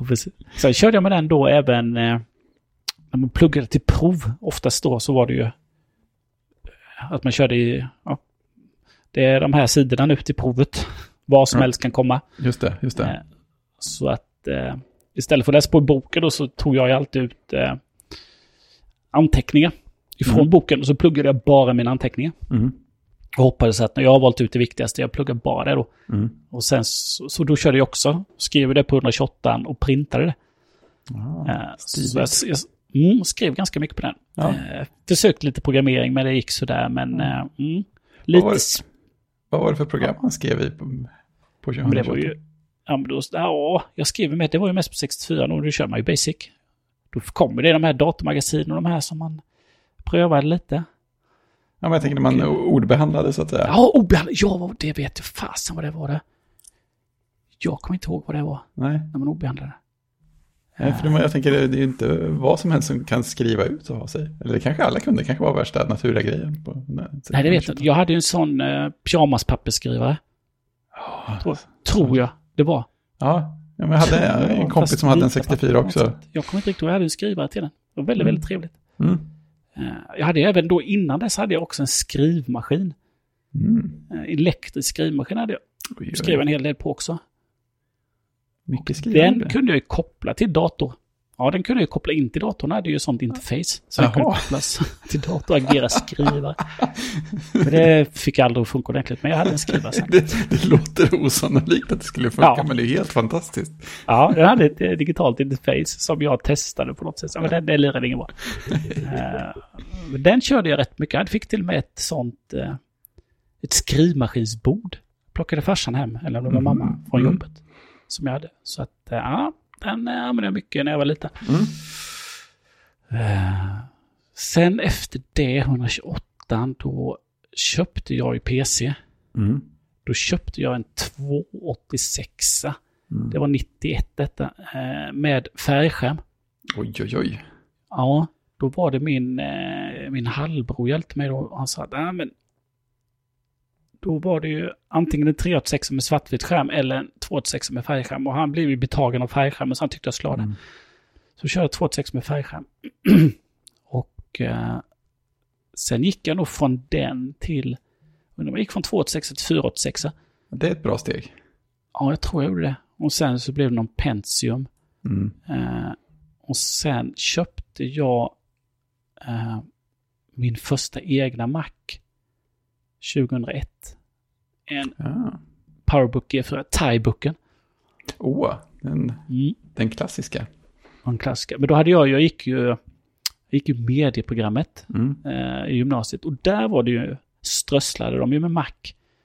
Ja, precis. Sen körde jag med den då även eh, när man pluggade till prov. Oftast då så var det ju eh, att man körde i, ja, det är de här sidorna nu till provet. Vad som Ja. helst kan komma. Just det, just det. Eh, Så att eh, istället för att läsa på i boken då så tog jag alltid ut eh, anteckningar ifrån Mm. boken och så pluggade jag bara mina anteckningar. Mm. Och hoppades att när jag har valt ut det viktigaste, jag pluggar bara det då. Mm. Och sen så, så då körde jag också, skrev det på 128 och printade det. Ah, Eh, så jag, jag mm, skrev ganska mycket på den. Ja. Eh, försökte lite programmering men det gick sådär. Men eh, mm, lite... var det? Vad var det för program han skrev i på, på Men det var 128? Ja, men då, ja, jag skrev med, det var ju mest på 64 och då kör man ju basic. Då kommer det de här datormagasinen och de här som man prövade lite. Ja, men jag tänker när man ordbehandlade så att säga. Ja, obehandlat. Ja, det vet jag fasen vad det var det. Jag kommer inte ihåg vad det var Nej, när man obehandlade. Nej för jag tänker det är ju inte vad som helst som kan skriva ut ha sig. Eller det kanske alla kunde, det kanske var värsta naturliga grejen. På, Nej, det vet jag. Jag hade ju en sån eh, pyjamaspappersskrivare. Ja, Tror, tror jag det var. ja, jag hade en Fast kompis som hade en vita 64 papper också. sätt. Jag kommer inte riktigt ihåg, jag hade en skrivare till den. Det var väldigt, Mm. väldigt trevligt. Mm. Eh, Jag hade även då innan dess hade jag också en skrivmaskin. Mm. Eh, Elektrisk skrivmaskin hade jag. Oj, oj, oj. Skrev en hel del på också. Mycket skrivande. Den kunde jag ju koppla till dator. Ja, den kunde jag ju koppla in till datorn. Den hade ju sånt interface. Så den kunde kopplas (laughs) till dator och agera skrivare. (laughs) Men det fick aldrig att funka ordentligt. Men jag hade en skrivare sen. det, det låter osannolikt att det skulle funka, Ja. men det är helt fantastiskt. Ja, jag hade ett eh, digitalt interface som jag testade på något sätt. Men den, den lirade ingen bra. (laughs) Eh, den körde jag rätt mycket. Jag fick till och med ett sånt... eh, Ett skrivmaskinsbord. Plockade farsan hem, eller om det var mamma, från Mm. jobbet. Som jag hade. Så att, ja, den eh, använde jag mycket när jag var liten. Mm. Eh, Sen efter det, 128, då köpte jag ju PC. Mm. Då köpte jag en 286. Mm. Det var 91 detta. eh, Med färgskärm. Oj, oj, oj. Ja, då var det min, eh, min halvbror hjälpte mig då. Han sa att, nej men. Då var det ju antingen en 386 med svartvit skärm eller en 286 med färgskärm. Och han blev ju betagen av färgskärmen så han tyckte jag skulle det. Mm. Så körde jag 286 med färgskärm. (clears throat) och eh, sen gick jag nog från den till, undrar jag gick från 286 till 486. Det är ett bra steg. Ja, jag tror jag gjorde det. Och sen så blev det någon Pentium. Mm. Eh, och sen köpte jag eh, min första egna Mac 2001. En Ja. Powerbook G4, Thai-booken. Åh, den, Mm. den klassiska. En klassiker. Men då hade jag, jag gick ju, jag gick ju medieprogrammet Mm. eh, i gymnasiet. Och där var det ju, strösslade de ju med Mac.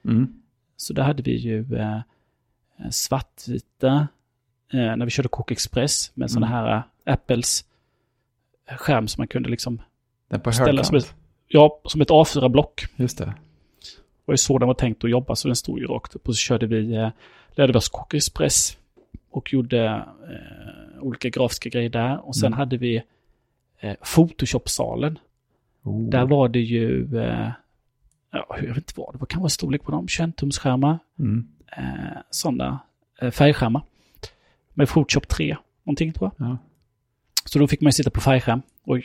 Mm. Så där hade vi ju eh, svartvita, eh, när vi körde Cook Express med sådana Mm. här eh, Apples eh, skärm som man kunde liksom Den på ställa som högkant. ett, ja, som ett A4-block. Just det. Det var ju så den var tänkt att jobba, så den stod ju rakt upp. Och så körde vi, eh, lärde vi oss Cook Express och gjorde eh, olika grafiska grejer där. Och sen Mm. hade vi eh, Photoshop-salen. Oh. Där var det ju, eh, ja, jag vet inte vad det var, kan vara storlek på dem, 21-tumsskärmar. Mm. eh, sådana eh, färgskärmar. Med Photoshop 3, någonting tror jag. Ja. Så då fick man ju sitta på färgskärm och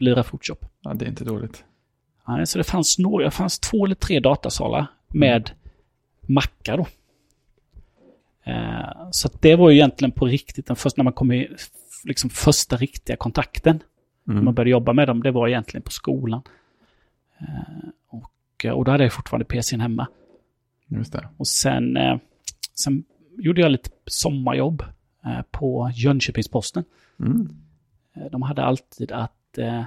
lira Photoshop. ja, det är inte dåligt. Så det fanns några, det fanns två eller tre datasalar med mackar då. Eh, så det var ju egentligen på riktigt, den första, när man kom i liksom första riktiga kontakten. När Mm. man började jobba med dem, det var egentligen på skolan. Eh, och, och då hade jag fortfarande PCn hemma. Just det. Och sen, eh, sen gjorde jag lite sommarjobb eh, på Jönköpings-Posten. Mm. Eh, de hade alltid att eh,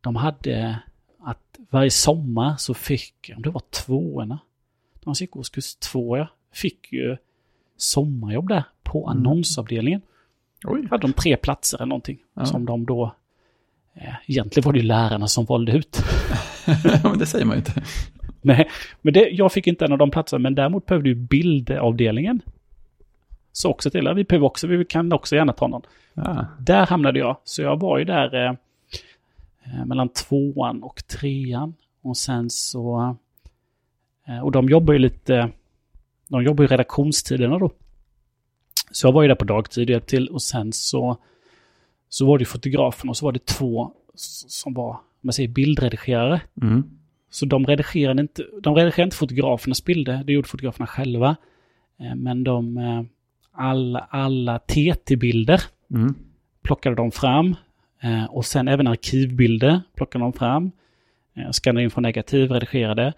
de hade att varje sommar så fick, om det var tvåorna, de gick årskurs två, ja, fick ju sommarjobb där på Mm. annonsavdelningen. Oj. Hade de tre platser eller någonting Ja. som de då, eh, egentligen var det ju lärarna som valde ut. Ja, (laughs) men det säger man ju inte. (laughs) Nej, men det, jag fick inte en av de platserna, men däremot behövde ju bildavdelningen. Så också till, vi behöver också, vi kan också gärna ta någon. Ja. Där hamnade jag, så jag var ju där eh, mellan tvåan och trean. Och sen så, eh, och de jobbar ju lite, de jobbar ju redaktionstiderna då. Så jag var ju där på dagtid och hjälpte till och sen så, så var det fotografen och så var det två som var, om man säger bildredigerare. Mm. Så de redigerade inte, de redigerade inte fotografernas bilder, det gjorde fotograferna själva. Eh, Men de, eh, alla, alla TT-bilder Mm. plockade de fram. Eh, Och sen även arkivbilder plockade de fram. Eh, Skannade in från negativ, redigerade.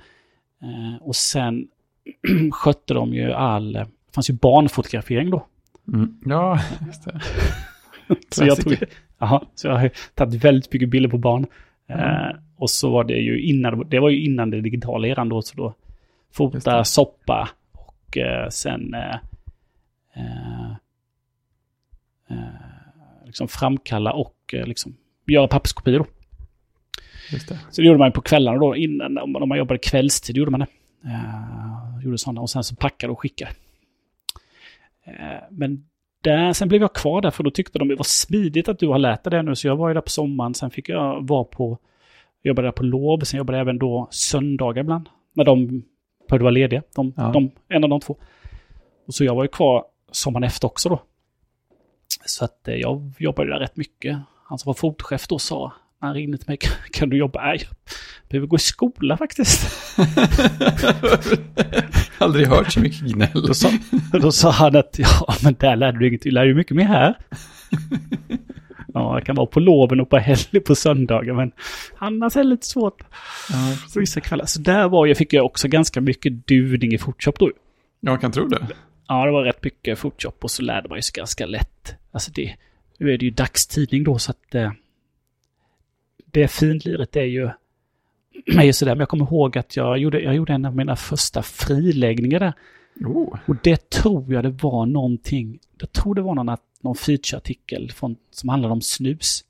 Eh, Och sen (clears throat) skötte de ju all, eh, det fanns ju barnfotografering då. Mm. Ja, (laughs) just det. Så jag, tog, aha, så jag har tagit väldigt mycket bilder på barn. Mm. Eh, och så var det ju innan, det var ju innan det digitala eran då, så då fota, soppa och eh, sen eh, eh, liksom framkalla och eh, liksom göra papperskopior då. Det. Så det gjorde man på kvällarna då, innan, om man jobbade kvällstid gjorde man det. Eh, gjorde sådana och sen så packade och skickade. Eh, men där, sen blev jag kvar där för då tyckte de det var smidigt att du har lärt dig det nu. Så jag var ju där på sommaren, sen fick jag vara på, jobbade där på lov, sen jobbade jag även då söndagar ibland. När de behövde vara lediga, de, Ja. de, en av de två. Och så jag var ju kvar sommaren efter också då. Så att eh, jag jobbade där rätt mycket. Han som var fotchef då sa, när han ringde till mig, (laughs) kan du jobba? Nej, jag behöver gå i skola faktiskt. (laughs) Aldrig hört så mycket gnäll. Då sa, då sa han att ja, men där lärde du inget, du lär ju mycket mer här. (laughs) Ja, jag kan vara på loven och på helg på söndagar, men annars är det lite svårt Ja, vissa kvällar. Så där var jag, fick jag också ganska mycket duvning i Photoshop då. jag kan tro det. Ja, det var rätt mycket Photoshop och så lärde man sig ganska lätt. Alltså det, nu är det ju dagstidning då så att eh, det finliret är ju, (clears throat) är ju sådär. Men jag kommer ihåg att jag gjorde, jag gjorde en av mina första friläggningar där. Oh, Och det tror jag det var någonting, jag tror det var någon, någon featureartikel från, som handlade om snus.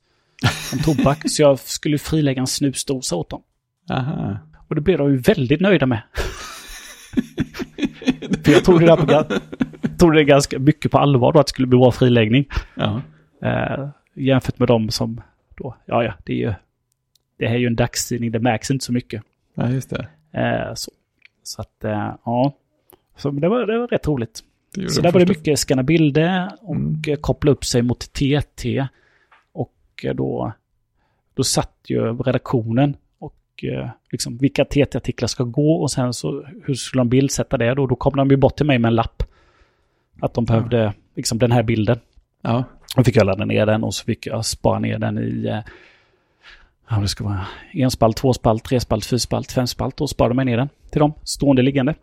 Om tobak. (laughs) så jag skulle frilägga en snusdosa åt dem. aha. Och det blev de ju väldigt nöjda med. (laughs) För jag tog det, där på, tog det ganska mycket på allvar då att det skulle bli bra friläggning. Ja, Eh, jämfört med dem som då, ja ja, det är ju, det här är ju en dagstidning, det märks inte så mycket. ja just det. Eh, så, så att, eh, ja. Så det var, det var rätt roligt. Så där var det mycket scanna bilder och Mm. koppla upp sig mot TT. Och då, då satt ju redaktionen och eh, liksom vilka TT-artiklar ska gå och sen så hur skulle de bildsätta det då? Då kom de ju bort till mig med en lapp. Att de behövde liksom den här bilden. Ja, Då fick jag ladda ner den och så fick jag spara ner den i eh, ja, det ska vara en spalt, två spalt, tre spalt, fyra spalt, fem spalt och sparade mig ner den till dem, stående liggande.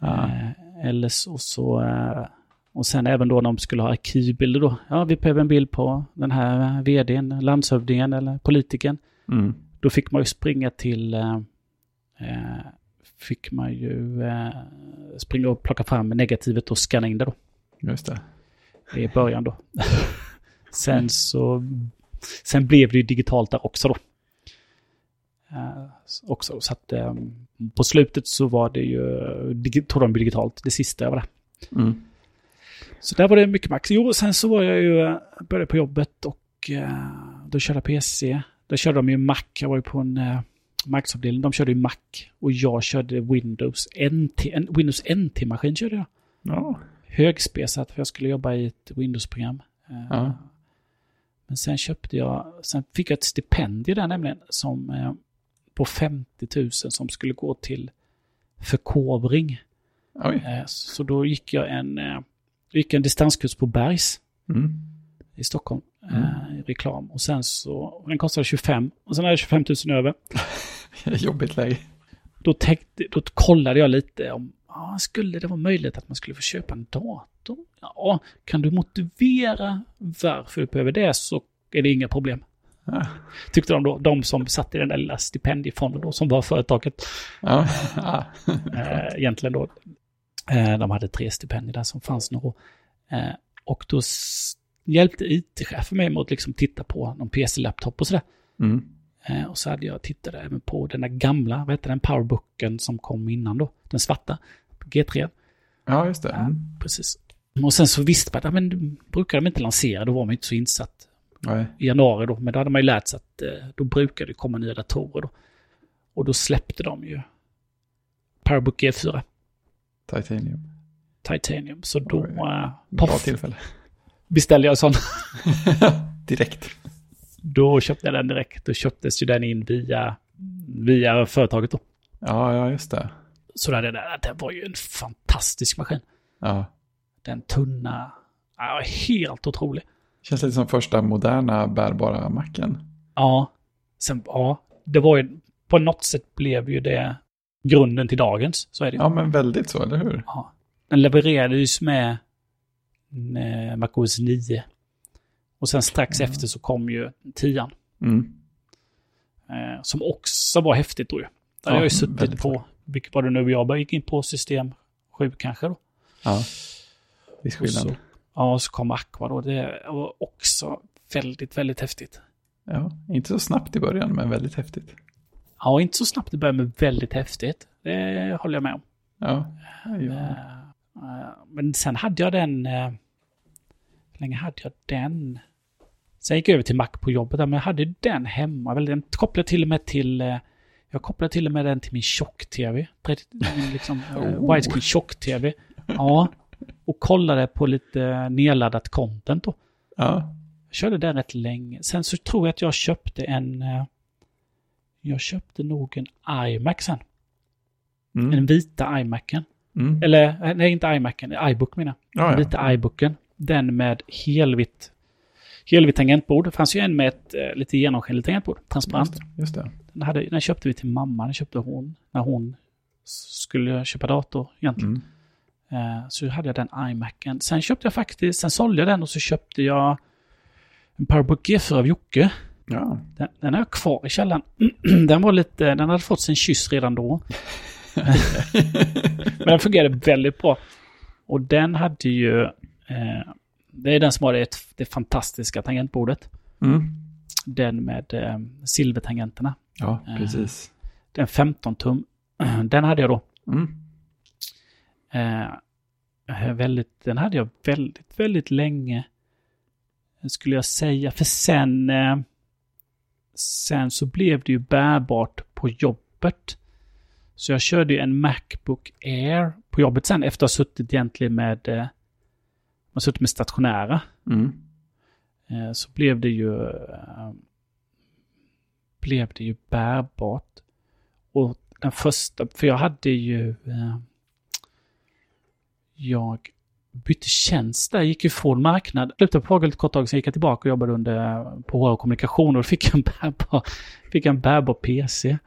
ja. Eh, eller så, så eh, och sen även då de skulle ha arkivbilder då. Ja, vi behöver en bild på den här vdn, landshövdingen eller politikern. Mm. Då fick man ju springa till, eh, eh, fick man ju eh, springa och plocka fram negativet och scanna in det då. Just det. i början då. (laughs) sen så, sen blev det ju digitalt där också då. Eh, också, så att eh, på slutet så var det ju, tog de digitalt, det sista jag var där. Mm. Så där var det mycket max. Jo, sen så var jag ju, eh, började på jobbet och eh, då körde jag PC. Då körde de ju Mac, jag var ju på en eh, Max-avdelning, de körde ju Mac och jag körde Windows NT, en Windows NT-maskin körde jag Ja. högspesat för jag skulle jobba i ett Windows-program. Eh, Ja. Men sen köpte jag, sen fick jag ett stipendium där nämligen som eh, på 50 000 som skulle gå till förkovring. Oj. Eh, Så då gick jag en, eh, gick en distanskurs på Bergs Mm. I Stockholm. Mm. eh, reklam. Och sen så, den kostade 25. Och sen hade jag 25 000 över. (laughs) Jobbigt läge. Då, tänkte, då kollade jag lite om, ja, skulle det vara möjligt att man skulle få köpa en dator? Ja, kan du motivera varför du behöver det så är det inga problem. Ja. Tyckte de då. De som satt i den där lilla stipendiefonden då, som var företaget. Ja. Ja. Eh, egentligen då. Eh, de hade tre stipendier där som fanns nog. Eh, och då hjälpte IT-chefen mig med att liksom titta på någon PC-laptop och sådär. Mm. Eh, och så hade jag tittat även på den där gamla, vad heter den, powerbooken som kom innan då. Den svarta, G3. ja, just det. Mm. Precis. Och sen så visste man att, men brukar de inte lansera, då var man inte så insatt Nej. i januari då. Men då hade man ju lärt sig att eh, då brukar det komma nya datorer då. Och då släppte de ju Powerbook G4 Titanium. Titanium. Så då Oj. eh, Bra poff, tillfälle. Beställde jag en sån. (laughs) Direkt. Då köpte jag den direkt. Då köptes ju den in via, via företaget då. Ja, ja, just det. Så det, där, det var ju en fantastisk maskin. Ja. Den tunna, ja, helt otrolig. Känns lite som första moderna bärbara macken. Ja, sen, ja, det var ju, på något sätt blev ju det grunden till dagens. Så är det ju. Ja, men väldigt så, eller hur? Ja. Den levererades med MacOS 9. Och sen strax Mm. efter så kom ju 10 Mm. eh, Som också var häftigt då ju. Där Ja, har jag ju suttit på, vilket var det nu jag gick in på system 7 kanske då. Ja. Viss skillnad. så, ja, och så kom Aqua då. Det var också väldigt, väldigt häftigt. Ja, inte så snabbt i början, men väldigt häftigt. Ja, inte så snabbt det började med väldigt häftigt. Det håller jag med om. Ja. ja. Eh, eh, Men sen hade jag den... eh, Hur länge hade jag den? Sen gick jag över till Mac på jobbet, men jag hade den hemma. Väl, Den kopplade till och med till... eh, Jag kopplade till och med den till min tjock-tv. 30 min (laughs) liksom, eh, Oh. widescreen tjock-tv. Ja. Och kollade på lite nedladdat content då. ja. Jag körde den rätt länge. Sen så tror jag att jag köpte en... eh, Jag köpte nog en iMac sen. Mm. Den vita iMacen. Mm. Eller, eh, nej inte iMacen, iBook menar jag. Ja, ja. Vita iBooken. Den med helvitt, helvitt tangentbord. Det fanns ju en med ett eh, lite genomskinligt tangentbord, transparent. Just det. Just det. Den, hade, den köpte vi till mamma, den köpte hon när hon skulle köpa dator egentligen. Mm. Eh, så hade jag den iMacen. Sen köpte jag faktiskt, sen sålde jag den och så köpte jag en Powerbook G4 av Jocke. Ja. Den, den är kvar i källaren. (clears throat) den var lite, den hade fått sin kyss redan då. (laughs) Men den fungerade väldigt bra. Och den hade ju, eh, det är den som har det, det fantastiska tangentbordet. Mm. Den med eh, silvertangenterna. Ja, Eh. precis. Den 15 tum. (clears throat) Den hade jag då. Mm. Eh, väldigt, den hade jag väldigt, väldigt länge. Skulle jag säga. För sen, sen så blev det ju bärbart på jobbet. Så jag körde ju en Macbook Air på jobbet sen efter att ha suttit egentligen med, man suttit med stationära. Mm. Eh, så blev det ju, eh, blev det ju bärbart. Och den första, för jag hade ju, eh, jag bytte tjänst där, gick ju från marknad, slutade på Hagel ett kort tag, sen gick jag tillbaka och jobbade under, på HR och kommunikation och då fick jag en bärbar, fick en bärbar PC.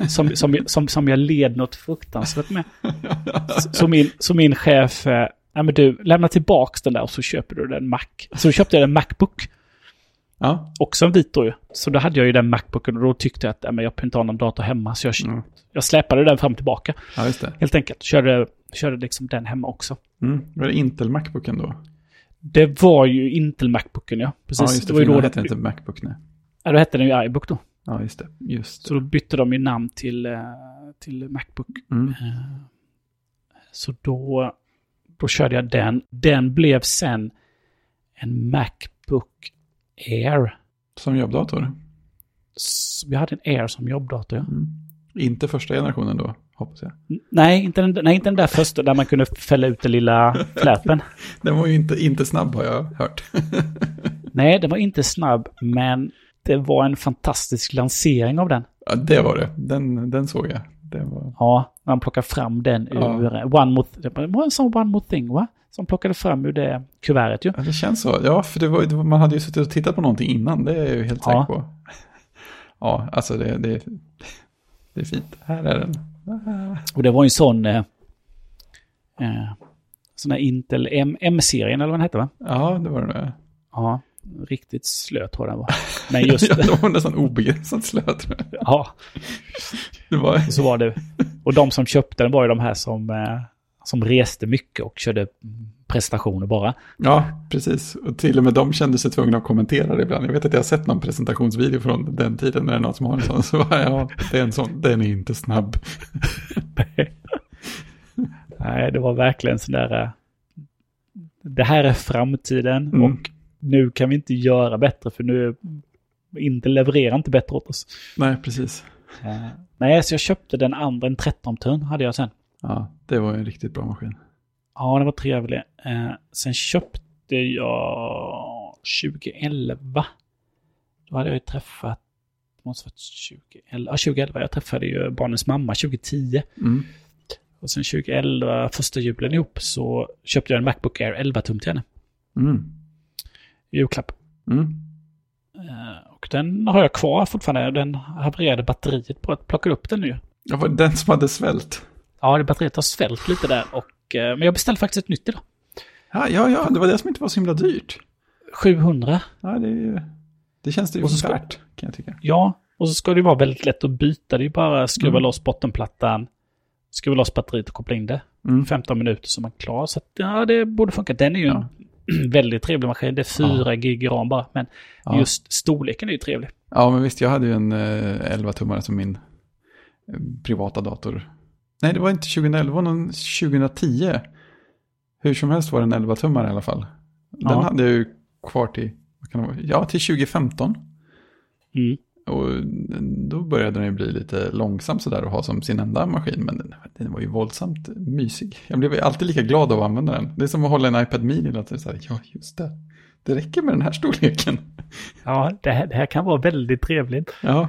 Eh, Som, som, som, som jag led något fruktansvärt med. Så, (laughs) så, min, så min chef, eh, ja men du, lämna tillbaks den där och så köper du den Mac. Så köpte jag en Macbook. Ja. Också en vit då ju. Så då hade jag ju den Macbooken och då tyckte jag att ja, men jag inte ha någon dator hemma. Så jag, Mm. jag släpade den fram och tillbaka. ja, just det. Helt enkelt. Körde, körde liksom den hemma också. Mm. Var det Intel Macbooken då? Det var ju Intel Macbooken ja. Precis. Ja, just det. det var ju då hette det inte Macbook, nej. ja, då hette den ju iBook då. Ja, just det. Just Så det. då bytte de ju namn till, eh, till Macbook. Mm. Eh, Så då, då körde jag den. Den blev sen en Macbook Air. Som jobbdator. Jag hade en Air som jobbdator. Ja. Mm. Inte första generationen då, hoppas jag. Nej inte, den, nej, inte den där första där man kunde fälla ut den lilla (laughs) fläpen. Den var ju inte, inte snabb har jag hört. (laughs) nej, den var inte snabb, men det var en fantastisk lansering av den. ja, det var det. Den, den såg jag. Var... Ja, när man plockade fram den Ja. ur eh, One More, det var en sån One More Thing va? Som plockade fram ur det kuvertet ju. Ja, det känns så. Ja, för det var, det var, man hade ju suttit och tittat på någonting innan. Det är jag ju helt Ja. säker på. (laughs) Ja, alltså det, det, det är fint. Här är den. Och det var ju en sån... Eh, eh, sån här Intel M-serien eller vad den hette va? Ja, det var det. Ja. Riktigt slö tror jag den var. (laughs) Men just... ja, den var nästan obegränsat slö tror jag. Ja. Det var... Så var det. Och de som köpte den var ju de här som, eh, som reste mycket och körde presentationer bara. Ja, precis. Och till och med de kände sig tvungna att kommentera det ibland. Jag vet att jag har sett någon presentationsvideo från den tiden när det är någon som har en sån. Så ja, det är en sån, den är inte snabb. (laughs) Nej, det var verkligen sån där... eh, Det här är framtiden Mm. och nu kan vi inte göra bättre för nu inte levererar inte bättre åt oss. Nej, precis. Eh, Nej, så jag köpte den andra, en 13 tum hade jag sen. Ja, det var en riktigt bra maskin. Ja, den var trevlig. Eh, sen köpte jag 2011. Då hade jag ju träffat, måste varit 2011, ja, 2011, jag träffade ju barnens mamma 2010. Mm. Och sen 2011, första julen ihop, så köpte jag en Macbook Air 11 tum till henne. Mm. Julklapp. Mm. Eh, och den har jag kvar fortfarande. Den havererade batteriet på att plocka upp den nu. Det var den som hade svält. Ja, det batteriet har svällt lite där. Och, eh, men jag beställde faktiskt ett nytt idag. Ja, ja, ja, det var det som inte var så himla dyrt. 700. Ja, det, är ju- det känns det ju ska- värt, kan jag tycka. Ja, och så ska det vara väldigt lätt att byta. Det är bara att skruva Mm. loss bottenplattan, skruva loss batteriet och koppla in det. Mm. 15 minuter så är man klar. Så att, ja, det borde funka. Den är ju Ja. en (clears throat) väldigt trevlig maskin. Det är 4 gig ram bara. Men Ja. just storleken är ju trevlig. Ja, men visst, jag hade ju en eh, 11-tummare som min eh, privata dator. Nej, det var inte 2011, det någon 2010. Hur som helst var det en 11-tummare i alla fall. Den Ja. hade jag ju kvar till, vad kan det vara? Ja, till 2015. Mm. Och då började den ju bli lite långsam sådär att ha som sin enda maskin. Men den, var ju våldsamt mysig. Jag blev alltid lika glad av att använda den. Det är som att hålla en iPad Mini. Att så här, ja, just det. Det räcker med den här storleken. Ja, det här, det här kan vara väldigt trevligt. Ja,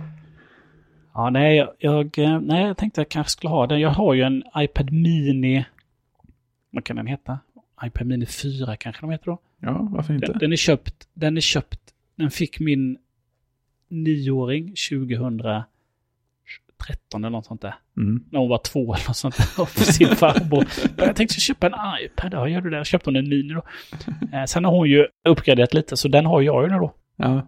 Ja, nej, jag, jag, eh, nej, jag tänkte jag kanske skulle ha den. Jag har ju en iPad Mini. Vad kan den heta? iPad Mini 4 kanske de heter då. ja varför inte? Den, den är köpt, den är köpt, den fick min nioåring 2013 eller något sånt där. Mm. När hon var två eller något sånt där. (laughs) Och för sin farbror. Jag tänkte köpa en iPad. Ja, gör du det? Jag köpte hon en Mini då. Eh, Sen har hon ju uppgraderat lite, så den har jag ju nu då. Ja,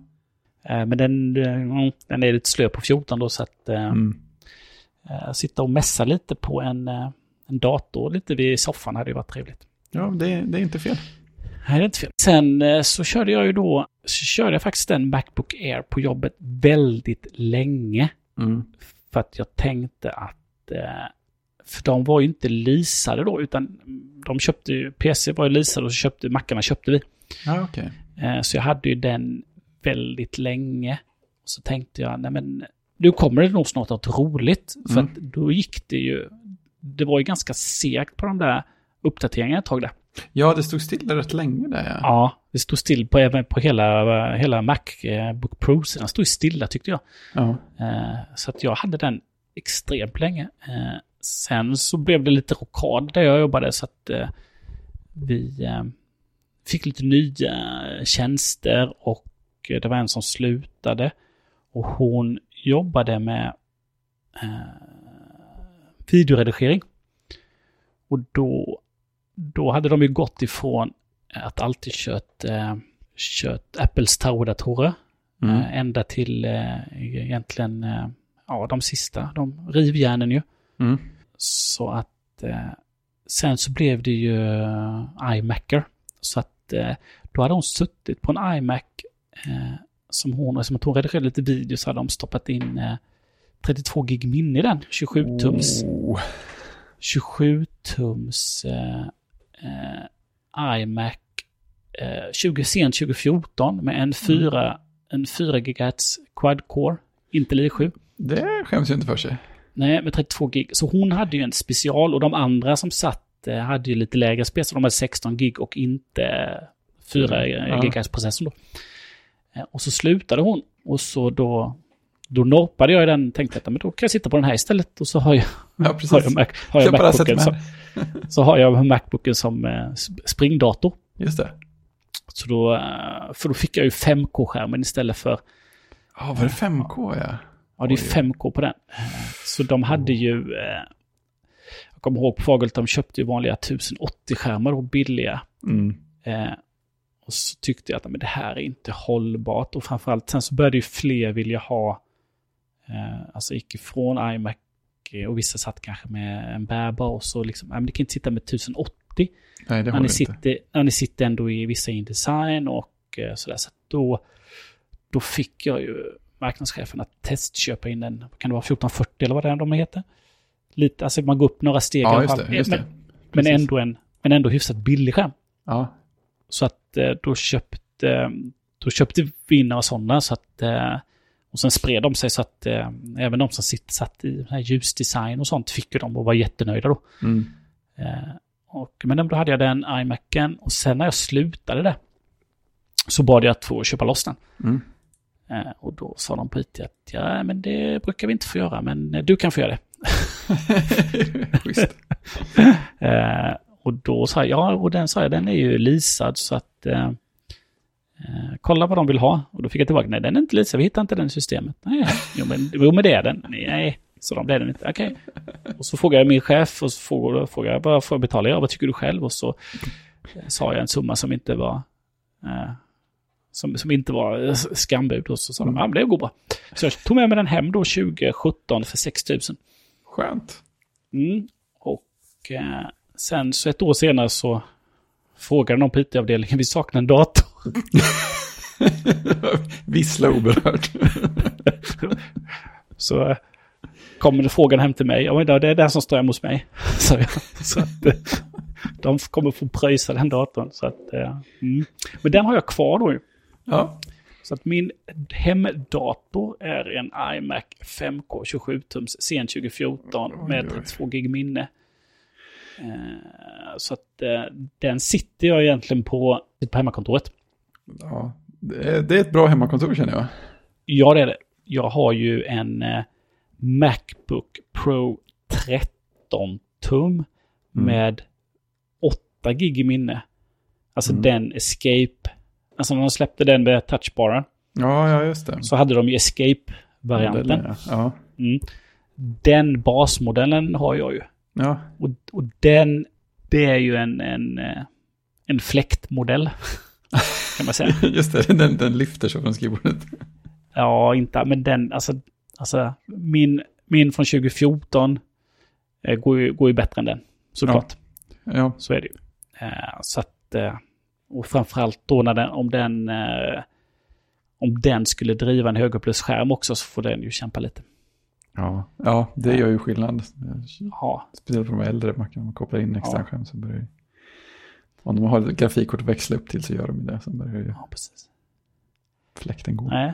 Eh, Men den, eh, den är lite slö på 14 då, så att eh, mm. sitta och mässa lite på en, en dator lite vid soffan hade ju varit trevligt. ja det, det är inte fel. Nej, det är inte fel. Sen eh, så körde jag ju då, så körde jag faktiskt en Macbook Air på jobbet väldigt länge. Mm. För att jag tänkte att, eh, för de var ju inte leasade då, utan de köpte ju, PC var ju leasade och så köpte, mackarna köpte vi. Ja, okej. Eh, Så jag hade ju den väldigt länge. Så tänkte jag, nej men nu kommer det nog snart något roligt. För Mm. att då gick det ju, det var ju ganska segt på de där uppdateringarna ett tag där. Ja, det stod stilla rätt länge där. Ja. Ja, det stod still på, på hela, hela Macbook Pro. Den stod stilla tyckte jag. Ja. Eh, Så att jag hade den extremt länge. Eh, Sen så blev det lite rockad där jag jobbade så att eh, vi eh, fick lite nya tjänster och det var en som slutade. Och hon jobbade med eh, videoredigering. Och då, då hade de ju gått ifrån att alltid kört, eh, kört Apples Tower-datorer Mm. Eh, ända till eh, egentligen, eh, ja de sista, de rivjärnen ju. Mm. Så att eh, sen så blev det ju iMacer. Så att eh, då hade hon suttit på en iMac som hon, som att hon redigerade lite video så hade de stoppat in eh, 32 gig minne i den, 27 tums. Oh. 27 tums iMac eh, 20, sent 2014 med en 4, en 4 GHz quad-core, Intel i7. Det skäms ju inte för sig. Nej, med 32 gig. Så hon hade ju en special och de andra som satt eh, hade ju lite lägre spel, så de hade 16 gig och inte 4 Ja. GHz-processorn då. Eh, Och så slutade hon och så då, då norpade jag i den tänkte att men då kan jag sitta på den här istället och så har jag, Ja, har jag, Mac, har jag Macbooken som, (laughs) så har jag Macbooken som eh, sp- springdator. Just det. Så då, eh, för då fick jag ju 5K-skärmen istället för, Ja, var det 5K ja? ja det är Oj. 5K på den. Så de hade ju, eh, jag kommer ihåg på Fagelt, de köpte ju vanliga 1080-skärmar och billiga. Mm. Eh, och så tyckte jag att men det här är inte hållbart. Och framförallt sen så började ju fler vilja ha, alltså gick ifrån iMac och vissa satt kanske med en bärbar och så liksom, men det kan inte sitta med 1080. Nej, det när, ni inte. sitter, när ni sitter ändå i vissa InDesign och eh, sådär. Så då, då fick jag ju marknadschefen att testköpa in en, kan det vara 1440 eller vad det är de heter? Lite, alltså man går upp några steg Ja, i alla just fall. det. Just men, men, ändå en, men ändå hyfsat billig skärm. Ja, Så att eh, då köpte, då köpte vi in några sådana så att eh, och sen spred de sig så att eh, även de som sitt, satt i här ljusdesign och sånt fick ju dem och var jättenöjda då. mm. Eh, och, men då hade jag den iMacen och sen när jag slutade det så bad jag att få köpa loss den. Mm. Eh, och då sa de på IT att ja, men det brukar vi inte få göra, men eh, du kan få göra det. (laughs) Schysst. (laughs) Eh, och då sa jag, ja, och den sa jag, den är ju leasad så att eh, kolla vad de vill ha. Och då fick jag tillbaka, nej den är inte leasad, vi hittar inte den i systemet. Nej, jo men, jo, men det är den. Nej, så de det är den inte. Okej. Och så frågade jag min chef och så frågade, frågade jag, vad får jag betala? Ja, vad tycker du själv? Och så eh, sa jag en summa som inte var eh, som, som inte var eh, skambud. Och så sa de, ja men det går bra. Så jag tog med mig den hem då 2017 för 6 000. Skönt. Mm. Och eh, sen så ett år senare så frågade någon på IT-avdelningen, vi saknar en dator. (laughs) Vissla oberört. (laughs) Så eh, kommer frågan hem till mig, ja men det är den som står hemma hos mig. (laughs) Så, jag, så att eh, de kommer få pröjsa den datorn. Så att, eh, mm. Men den har jag kvar då ju. Ja, Så att min hemdator är en iMac 5K 27-tums sen 2014 Oj, med oj. 32 gig minne. Eh, så att eh, den sitter jag egentligen på, på hemmakontoret. ja. Det, är, ett bra hemmakontor känner jag. Ja, det är det. Jag har ju en eh, Macbook Pro 13 tum Mm. med 8 gig i minne. Alltså Mm. den Escape. Alltså när de släppte den med touchbaren Ja, ja just det. så hade de ju Escape-varianten. Modellen, Ja, Mm. Den basmodellen har jag ju. Ja. Och, och den, det är ju en, en, eh, en fläktmodell. (laughs) kan man säga. ja. just det. Den, den lyfter så från skrivbordet. Ja, inte, men den, alltså, alltså min, min från 2014 eh, går, ju, går ju bättre än den. Såklart. Ja, Så är det ju. Eh, så att, eh, och framförallt då när den, om den, eh, om den skulle driva en högupplöst-skärm också så får den ju kämpa lite. Ja. ja det gör ju skillnad. Ja, Speciellt på de äldre mackarna. Man kopplar in extern Ja. skärm så börjar. Om de har ett grafikkort att växla upp till så gör de det. Sen börjar ju ja precis. fläkten gå. Nej.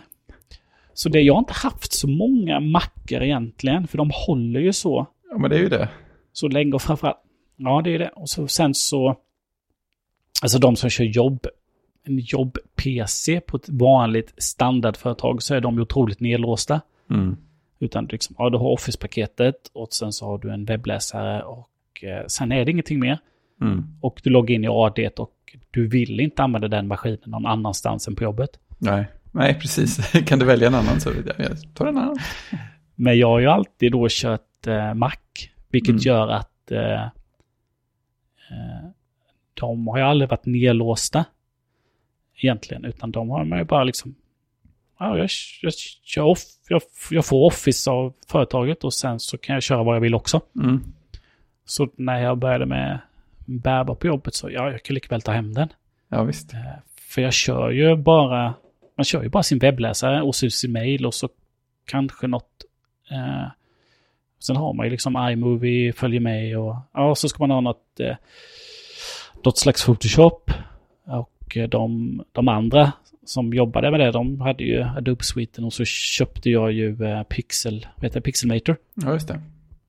Så det, jag har inte haft så många mackar egentligen, för de håller ju så, Ja, men det är ju det. så länge och framförallt, ja det är det. Och så, sen så, alltså de som kör jobb, en jobb-PC på ett vanligt standardföretag så är de ju otroligt nedlåsta. Mm. Utan liksom, ja, du har Office-paketet och sen så har du en webbläsare och eh, sen är det ingenting mer. Mm. Och du loggar in i AD och du vill inte använda den maskinen någon annanstans än på jobbet. Nej. Nej, precis. (laughs) kan du välja en annan så jag, tar en annan. (laughs) Men jag har ju alltid då kört eh, Mac, vilket Mm. gör att eh, eh, de har ju aldrig varit nedlåsta egentligen, utan de har man ju bara liksom, ja, jag, jag, kör off, jag, jag får Office av företaget och sen så kan jag köra vad jag vill också. Mm. Så när jag började med bärbar på jobbet så, ja, jag kan lika väl ta hem den. Ja, visst. Eh, För jag kör ju bara, man kör ju bara sin webbläsare och sin mail och så kanske något. Eh, sen har man ju liksom iMovie följer med och ja, så ska man ha något, eh, något slags Photoshop. Och eh, de, de andra som jobbade med det, de hade ju Adobe-suiten och så köpte jag ju eh, Pixel, vad heter det, Pixelmator. Ja, just det.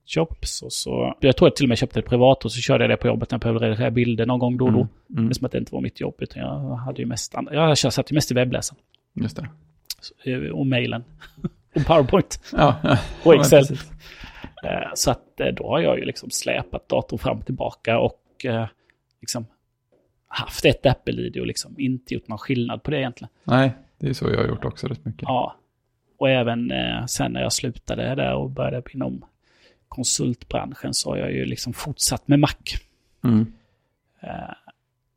Shops och så, jag tror jag till och med köpte det privat och så körde jag det på jobbet när jag behövde redigera bilder någon gång då och då. Mm. Mm. Är som att det inte var mitt jobb, utan jag hade ju mest, jag satt ju mest i webbläsaren. Just det. Så, eh, Och mailen. (laughs) och PowerPoint. Ja, ja. (laughs) Och Ja, Excel. precis. Eh, Så att då har jag ju liksom släpat datorn fram och tillbaka och liksom haft ett Apple-id och liksom inte gjort någon skillnad på det egentligen. Nej, det är så jag har gjort också rätt mycket. Ja. Och även eh, sen när jag slutade där och började inom konsultbranschen så har jag ju liksom fortsatt med Mac. Mm. Eh,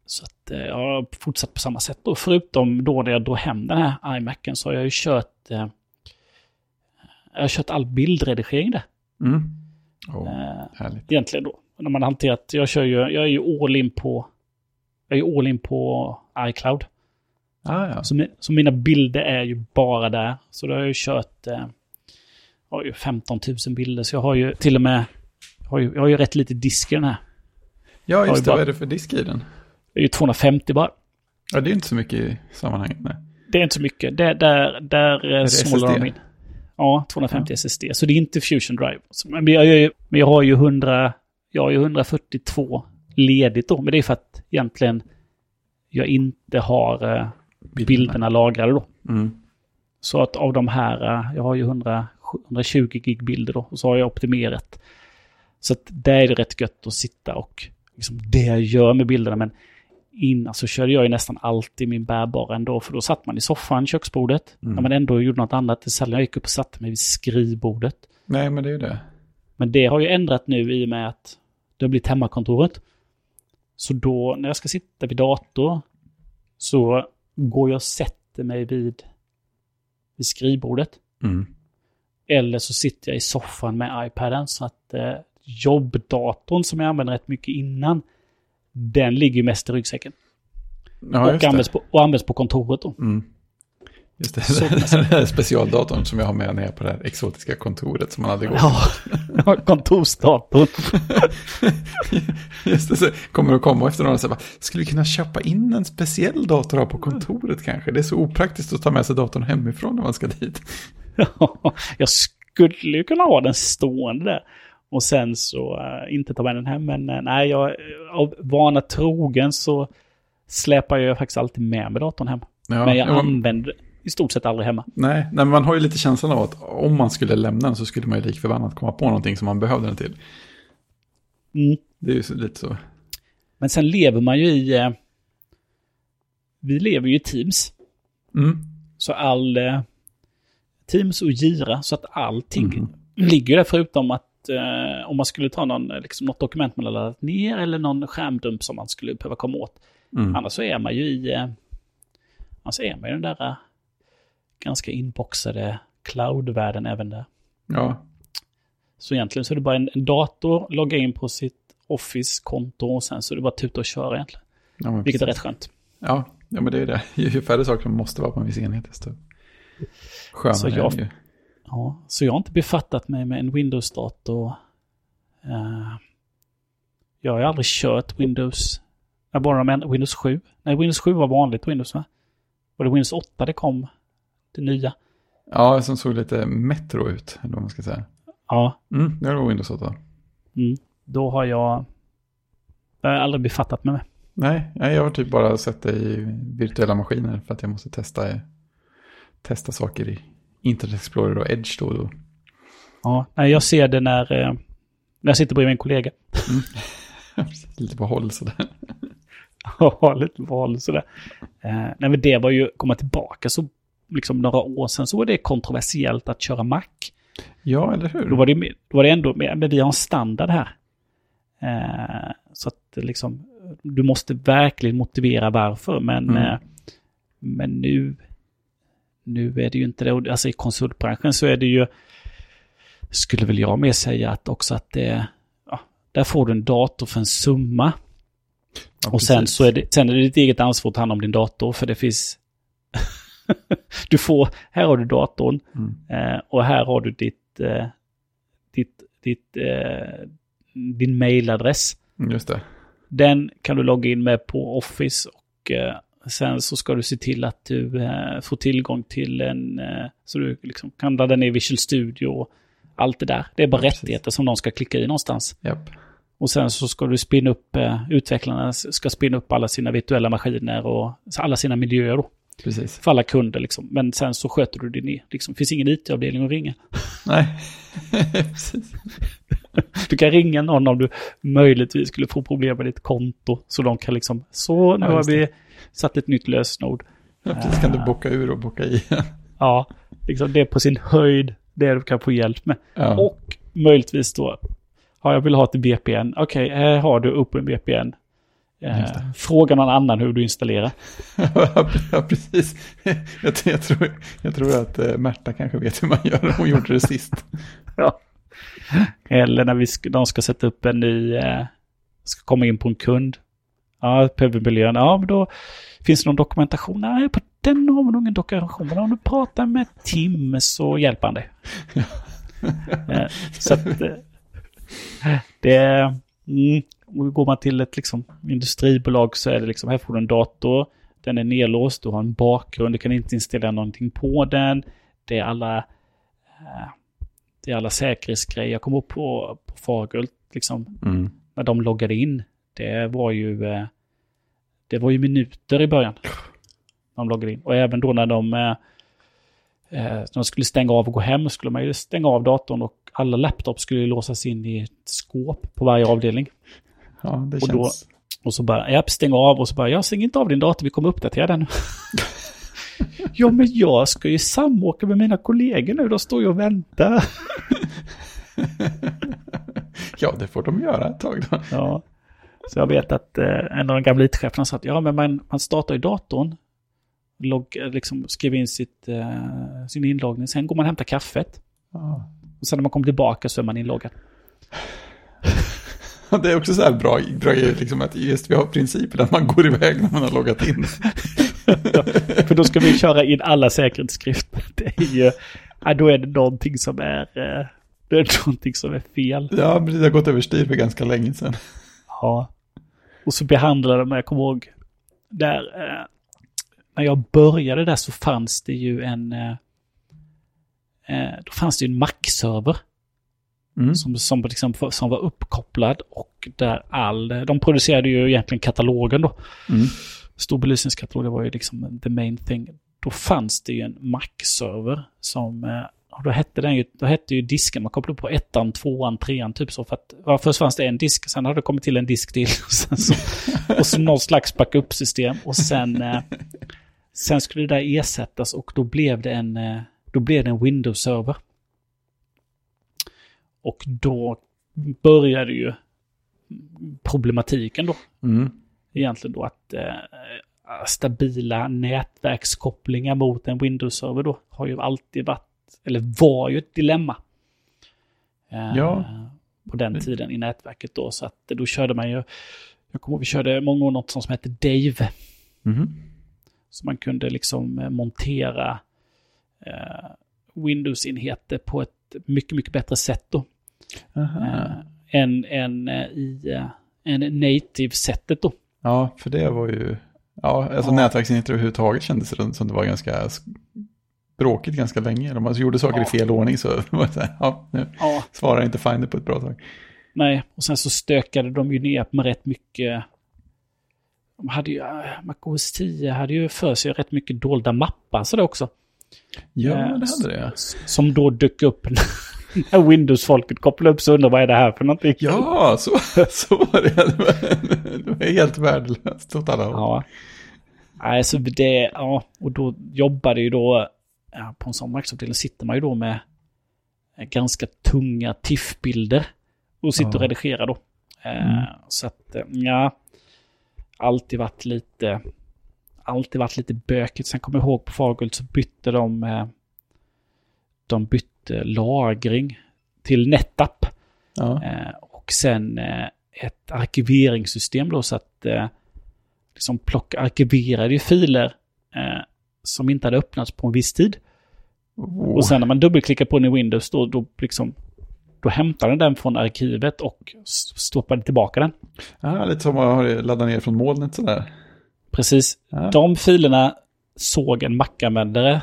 Så att eh, jag har fortsatt på samma sätt. Och förutom då när jag drog hem den här iMacen så har jag ju kört... Eh, jag har kört all bildredigering där. Mm. Oh, härligt. egentligen då. När man hanterat, jag kör ju, jag är ju all in på, jag är all in på iCloud. Ah, ja. Så, så mina bilder är ju bara där. Så då har jag ju kört, eh, jag har ju 15 000 bilder. Så jag har ju till och med, jag har ju, jag har ju rätt lite disk i den här. ja, just ju det. bara- Vad är det för disk i den? Det är ju 250 bara. Ja, det är inte så mycket i sammanhanget. Nej. Det är inte så mycket. Där, där, där eh, det snålar de in. Ja, 250 SSD. Så det är inte Fusion Drive. Men, jag, ju- men jag har ju 100, jag har ju 142 ledigt då. Men det är för att egentligen jag inte har eh, bilderna lagrade då. Mm. Så att av de här, eh, jag har ju 100, 120 gig bilder då. Och så har jag optimerat. Så att där är det rätt gött att sitta och liksom det jag gör med bilderna. Men innan så körde jag ju nästan alltid min bärbara ändå. För då satt man i soffan, köksbordet. Mm. När man ändå gjorde något annat. Det sällan jag gick upp och satte mig vid skrivbordet. Nej, men det är ju det. Men det har ju ändrat nu i och med att det har blivit hemmakontoret. Så då när jag ska sitta vid dator så går jag och sätter mig vid, vid skrivbordet. Mm. Eller så sitter jag i soffan med iPaden så att eh, jobbdatorn som jag använde rätt mycket innan, den ligger mest i ryggsäcken. Ja, och, används på, och används på kontoret då. Mm. Just (laughs) det, Så- den här specialdatorn som jag har med är på det här exotiska kontoret som man hade gått (laughs) Ja, kontorsdatorn. (laughs) Just det, så kommer att komma efter några och säga, skulle vi kunna köpa in en speciell dator här på kontoret kanske? Det är så opraktiskt att ta med sig datorn hemifrån när man ska dit. Ja, jag skulle ju kunna ha den stående där. Och sen så eh, inte ta med den hem. Men eh, nej, jag, av vana trogen så släpar jag faktiskt alltid med mig datorn hem. Ja, men jag ja, använder i stort sett aldrig hemma. Nej, nej, men man har ju lite känslan av att om man skulle lämna den så skulle man ju lik förbannat komma på någonting som man behövde den till. Mm. Det är ju så, lite så. Men sen lever man ju i... Eh, vi lever ju i Teams. Mm. Så all... Eh, Teams och Gira, så att allting Mhm. ligger där förutom att eh, om man skulle ta någon, eh, liksom, något dokument man har laddat ner eller någon skärmdump som man skulle behöva komma åt. Mm. Annars så är man ju i... Eh, annars är man ju den där eh, ganska inboxade cloud-världen även där. Ja, Så egentligen så är det bara en, en dator, logga in på sitt Office-konto och sen så är det bara tuta och köra egentligen. ja, Vilket är precis. rätt skönt. Ja, ja, men det är det. (laughs) Ju färre saker som måste vara på en viss enhet, desto skönare Så är jag- det ju. Ja, så jag har inte befattat mig med en Windows-dator. Eh, jag har ju aldrig kört Windows. Jag bara med Windows 7. Nej, Windows 7 var vanligt Windows va? Var det Windows 8 det kom? Det nya? Ja, som såg lite metro ut, eller vad man ska säga. Ja, Mm, det var Windows 8. mm. då har jag... Jag har aldrig befattat mig med. Nej, jag har typ bara sett det i virtuella maskiner för att jag måste testa, testa saker i Internet Explorer och Edge då och då. Ja, nej, jag ser det när, eh, när jag sitter bredvid en kollega. (laughs) lite på håll sådär. (laughs) Ja, lite val sådär. Eh, nej, men det var ju, komma tillbaka så, liksom några år sedan så var det kontroversiellt att köra Mac. Ja, eller hur? Då var det, då var det ändå, men vi har en standard här. Eh, så att liksom, du måste verkligen motivera varför, men, Mm. eh, men nu, nu är det ju inte det. Alltså i konsultbranschen så är det ju, skulle väl jag mer säga att också att det, ja, där får du en dator för en summa. Ja, Och sen precis. så är det, sen är det ditt eget ansvar att ta hand om din dator, för det finns... (laughs) du får, här har du datorn Mm. eh, och här har du ditt, eh, ditt, ditt, eh, din mailadress. Mm, Just det. Den kan du logga in med på Office och sen så ska du se till att du får tillgång till en, så du liksom kan ladda ner Visual Studio och allt det där. Det är bara Ja, rättigheter som de ska klicka i någonstans. Japp. Och sen så ska du spinna upp, utvecklarna ska spinna upp alla sina virtuella maskiner och alla sina miljöer då. Precis. För alla kunder liksom. Men sen så sköter du det ner. Liksom, finns ingen IT-avdelning att ringa. Nej, (laughs) precis. Du kan ringa någon om du möjligtvis skulle få problem med ditt konto. Så de kan liksom, så nu Ja, har vi satt ett nytt lösenord. Ja, precis. Kan du bocka ur och bocka i? (laughs) Ja, liksom det är på sin höjd det du kan få hjälp med. Ja. Och möjligtvis då, ja, jag vill ha ett VPN. Okej, här har du Open VPN. Eh, fråga någon annan hur du installerar. (laughs) ja, precis. (laughs) Jag, jag, tror, jag tror att eh, Märta kanske vet hur man gör. Hon gjorde det sist. (laughs) ja. Eller när vi ska, de ska sätta upp en ny, eh, ska komma in på en kund. Ja, PV-miljön. Ja, men då finns det någon dokumentation. Nej, på den har vi nog ingen dokumentation. Men om du pratar med Tim så hjälper han dig. eh, så att eh, det... Mm, går man till ett liksom, industribolag så är det liksom, här får du en dator, den är nedlåst, du har en bakgrund, du kan inte installera någonting på den. Det är alla, eh, det är alla säkerhetsgrejer. Jag kommer upp på, på Fagult, liksom, mm. när de loggade in. Det var ju, eh, det var ju minuter i början. De loggade in. Och även då när de, eh, när de skulle stänga av och gå hem skulle man ju stänga av datorn och alla laptops skulle låsas in i ett skåp på varje avdelning. Ja, det och Då, och så bara, ja, stäng av och så bara, jag stänger inte av din dator, vi kommer uppdatera den. (laughs) ja, men jag ska ju samåka med mina kollegor nu, de står ju och väntar. (laughs) ja, det får de göra ett tag då. Ja. Så jag vet att eh, en av de gamla IT-cheferna sa att ja, men man, man startar ju datorn, logg, liksom skriver in sitt, eh, sin inloggning, sen går man och hämtar kaffet. Ja. Och sen när man kommer tillbaka så är man inloggad. (laughs) Det är också så här bra, bra liksom att just vi har principen att man går iväg när man har loggat in. (laughs) ja, för då ska vi köra in alla säkerhetsskrifter. Det är ju, ja, då är det någonting som är, eh, det är någonting som är fel. Ja, precis. Det har gått överstyr för ganska länge sedan. Ja. Och så behandlade de, jag kommer ihåg, där, eh, när jag började där så fanns det ju en, eh då fanns det ju en Mac-server. Mm. Som, som, liksom, som var uppkopplad och där all, de producerade ju egentligen katalogen då. Mm. Stor belysningskatalog, det var ju liksom the main thing. Då fanns det ju en Mac-server som, eh, då hette den ju, då hette ju disken, man kopplade på ettan, tvåan, trean, typ så. För att, ja, först fanns det en disk, sen hade det kommit till en disk till. (laughs) Och, sen så, och så någon slags backup-system. Och sen, eh, sen skulle det där ersättas och då blev det en, eh, då blev det en Windows-server. Och då började ju problematiken då. Mm. Egentligen då att eh, stabila nätverkskopplingar mot en Windows-server då har ju alltid varit, eller var ju ett dilemma. Eh, ja. På den tiden i nätverket då. Så att då körde man ju, jag kommer ihåg vi körde många år något som hette Dave. Mm. Så man kunde liksom eh, montera eh, Windows-enheter på ett mycket, mycket bättre sätt då. Än, än uh, i uh, en native-sättet då. Ja, för det var ju... Ja, alltså ja. nätverksenheter överhuvudtaget kändes det som det var ganska bråkigt ganska länge. Om man gjorde saker ja. i fel ordning så (laughs) var det så här, ja, nu ja. svarar inte Finder på ett bra tag. Nej, och sen så stökade de ju ner med rätt mycket... De hade ju, MacOS 10 hade ju för sig rätt mycket dolda mappar så det också. Ja, det hade det. Som då dök upp (laughs) Windows-folket kopplade upp sig och undrade vad är det här för någonting. Ja, så, så var det. Det var helt värdelöst åt alla håll. Ja. Alltså det, ja, och då jobbade ju då, ja, på en sån marknadsavdelning sitter man ju då med ganska tunga TIFF-bilder och sitter ja. och redigerar då. Eh, mm. Så att, eh, ja, alltid varit lite, alltid varit lite bökigt. Sen kommer jag ihåg på Fagult så bytte de, eh, de bytte lagring till NetApp. Ja. Eh, och sen eh, ett arkiveringssystem då så att eh, liksom plocka arkiverade filer som inte hade öppnats på en viss tid. Oh. Och sen när man dubbelklickar på den i Windows då, då, liksom, då hämtar den den från arkivet och stoppar tillbaka den. Ja, lite som att ladda ner från molnet sådär. Precis. Ja. De filerna såg en Mac-användare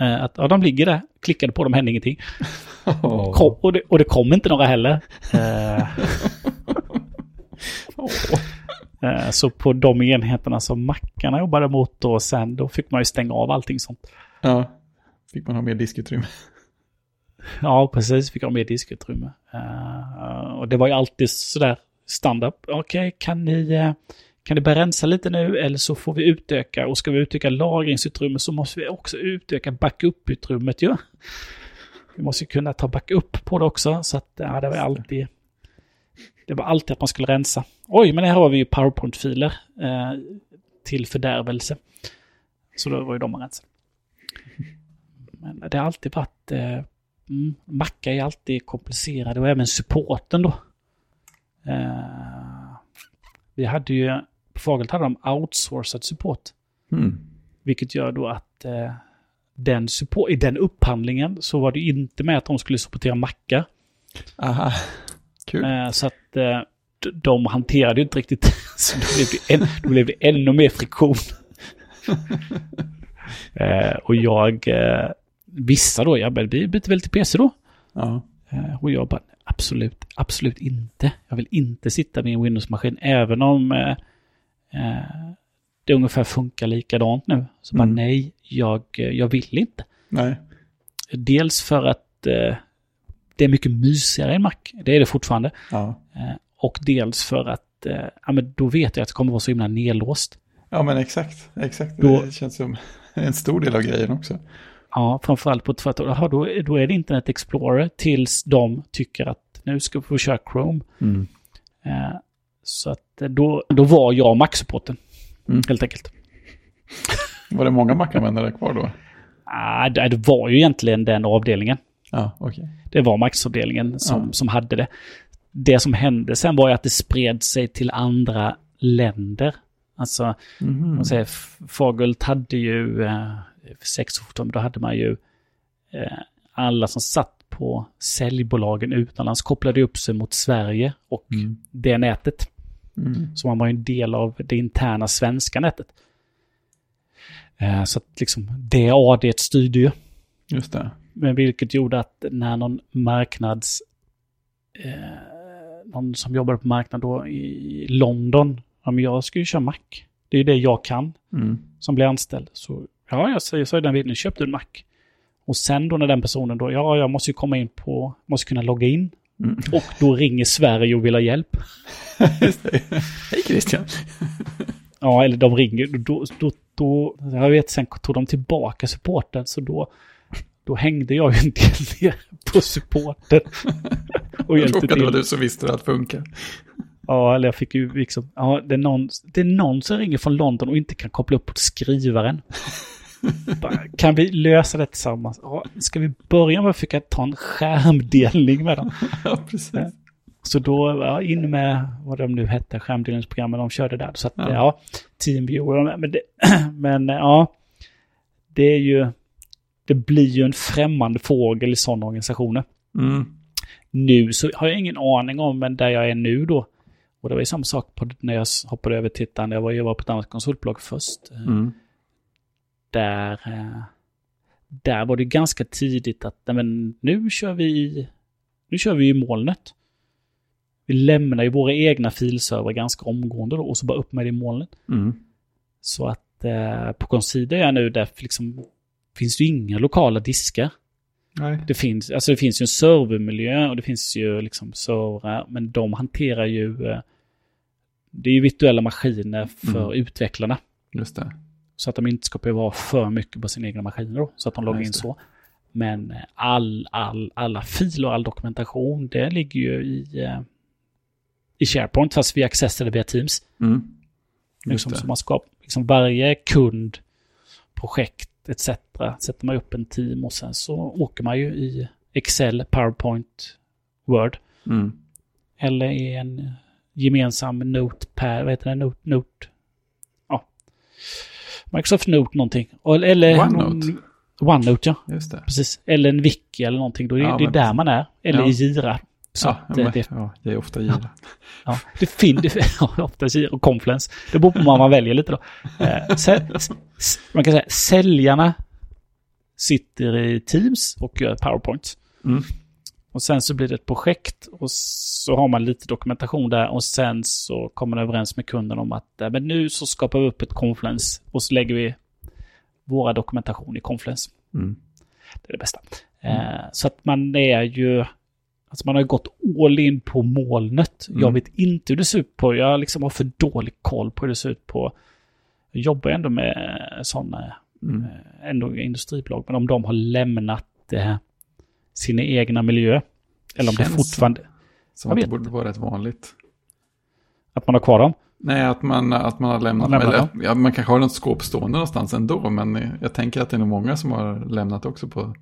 Eh, att ja, de ligger där, klickade på dem, hände ingenting. Oh. (laughs) Kom, och, det, och det kom inte några heller. oh. (laughs) Så på de enheterna som mackarna jobbade mot då sen, då fick man ju stänga av allting sånt. Ja, fick man ha mer diskutrymme. Ja, precis, fick ha mer diskutrymme. och det var ju alltid sådär standard. Okej, okay, kan ni kan det börja rensa lite nu eller så får vi utöka och ska vi utöka lagringsutrymme så måste vi också utöka backup-utrymmet ju. Vi måste kunna ta backup på det också så att ja, det var alltid Det var alltid att man skulle rensa. Oj, men här har vi ju PowerPoint-filer eh, till fördärvelse. Så då var ju de man rensade. Men det har alltid varit... Eh, mm, Macka är alltid komplicerade och även supporten då. Eh, vi hade ju... På Fagelt hade de outsourcad support. Mm. Vilket gör då att eh, den support, i den upphandlingen så var det inte med att de skulle supportera Macka. Aha, kul. Eh, så att eh, de hanterade ju inte riktigt. (laughs) Så då blev det, än, då blev det ännu mer friktion. (laughs) eh, och jag, eh, vissa då, jag byter väl till PC då? Ja. Eh, och jag bara, absolut, absolut inte. Jag vill inte sitta med en Windows-maskin, även om eh, det ungefär funkar likadant nu. Så bara Mm. nej, jag, eh, jag vill inte. Nej. Dels för att eh, det är mycket mysigare än Mac, det är det fortfarande. Ja. Eh, och dels för att eh, ja, men då vet jag att det kommer vara så himla nedlåst. ja, men exakt. Exakt. Då- Det känns som en stor del av grejen också. Ja, framförallt på ett företag. Jaha, då, då är det Internet Explorer tills de tycker att nu ska vi få köra Chrome. Mm. Eh, så att eh, då, då var jag Mac-supporten, Mm. helt enkelt. (laughs) Var det många Mac-användare kvar då? Ah, det, det var ju egentligen den avdelningen. Ja, okej. Det var Max-avdelningen som, Ja. som hade det. Det som hände sen var ju att det spred sig till andra länder. Alltså, Mhm. man säger, Fagult hade ju, eh, för sex år sedan, då hade man ju eh, alla som satt på säljbolagen utomlands kopplade upp sig mot Sverige och Mm. det nätet. Mm. Så man var ju en del av det interna svenska nätet. Eh, så att liksom det AD styrde ju. Just det. Men vilket gjorde att när någon marknads... Eh, någon som jobbar på marknad då i London. Ja, men jag ska ju köra Mac. Det är ju det jag kan Mm. som blir anställd. Så ja, jag säger så i den videon, köpte en Mac. Och sen då när den personen då, ja, jag måste ju komma in på, måste kunna logga in. Mm. Och då ringer Sverige och vill ha hjälp. Det. (laughs) Hej Christian. Ja, eller de ringer, då, då, då, jag vet, sen tog de tillbaka supporten, så då, då hängde jag ju en del (laughs) ner på supporten. (laughs) Och hjälpte Råkade vara till. du som visste det att funka. Ja, eller jag fick ju liksom, ja, det är, någon, det är någon som ringer från London och inte kan koppla upp på skrivaren. Kan vi lösa det tillsammans? Ska vi börja med att försöka ta en skärmdelning med dem? (laughs) Ja, precis. Så då, ja, in med vad de nu hette, skärmdelningsprogrammen, de körde där. Så att, Ja. ja, TeamViewer, men, det, (clears throat) men ja, det är ju, det blir ju en främmande fågel i sådana organisationer. Mm. Nu så har jag ingen aning om, men där jag är nu då, och det var ju samma sak på, när jag hoppade över ett, jag var, var på ett annat konsultbolag först. eh, Mm. Där, eh, där var det ganska tidigt att men nu kör vi nu kör vi i molnet. Vi lämnar ju våra egna filserver ganska omgående då och så bara upp med det i molnet. Mm. Så att eh, på Consider är nu där liksom finns det ju inga lokala diskar. Nej. Det finns, alltså det finns ju en servermiljö och det finns ju liksom servrar, men de hanterar ju eh, det är ju virtuella maskiner för Mm. utvecklarna. Just det. Så att de inte ska behöva ha för mycket på sina egna maskiner då, så att de loggar in så. Men eh, all, all, alla filer och all dokumentation, det ligger ju i, eh, i SharePoint, fast vi accessar det via Teams. Mm. Liksom, så man ska, liksom varje kund, projekt etc. sätter man upp en team och sen så åker man ju i Excel, PowerPoint, Word. Mm. Eller i en gemensam Notepad, vad heter det? Note, Note. Ja. Microsoft Note någonting. Eller OneNote. OneNote, ja. Just det. Precis. Eller en wiki eller någonting. Då är Ja, det är men där precis. man är. Eller Ja. i Jira. Så ja, att, men, eh, det, ja, det är ofta Jira. (laughs) ja, det finns, (laughs) ofta Jira och Confluence. Det beror på vad man väljer lite då. Eh, man kan säga säljarna sitter i Teams och gör PowerPoint. Mm. Och sen så blir det ett projekt och så har man lite dokumentation där och sen så kommer man överens med kunden om att eh, men nu så skapar vi upp ett Confluence och så lägger vi våra dokumentation i Confluence. Mm. Det är det bästa. Eh, så att man är ju, alltså man har ju gått all in på molnet. Mm. Jag vet inte hur det ser ut på, jag liksom har för dålig koll på hur det ser ut på, jag jobbar ändå med sådana Mm. eh, ändå industribolag, men om de har lämnat eh, sina egna miljö. Eller om det Känns fortfarande... Som att det borde vara rätt vanligt. Att man har kvar dem? Nej, att man, att man har lämnat, Man lämnar eller, ja, man kanske har något skåp stående någonstans ändå, men jag tänker att det är nog många som har lämnat också på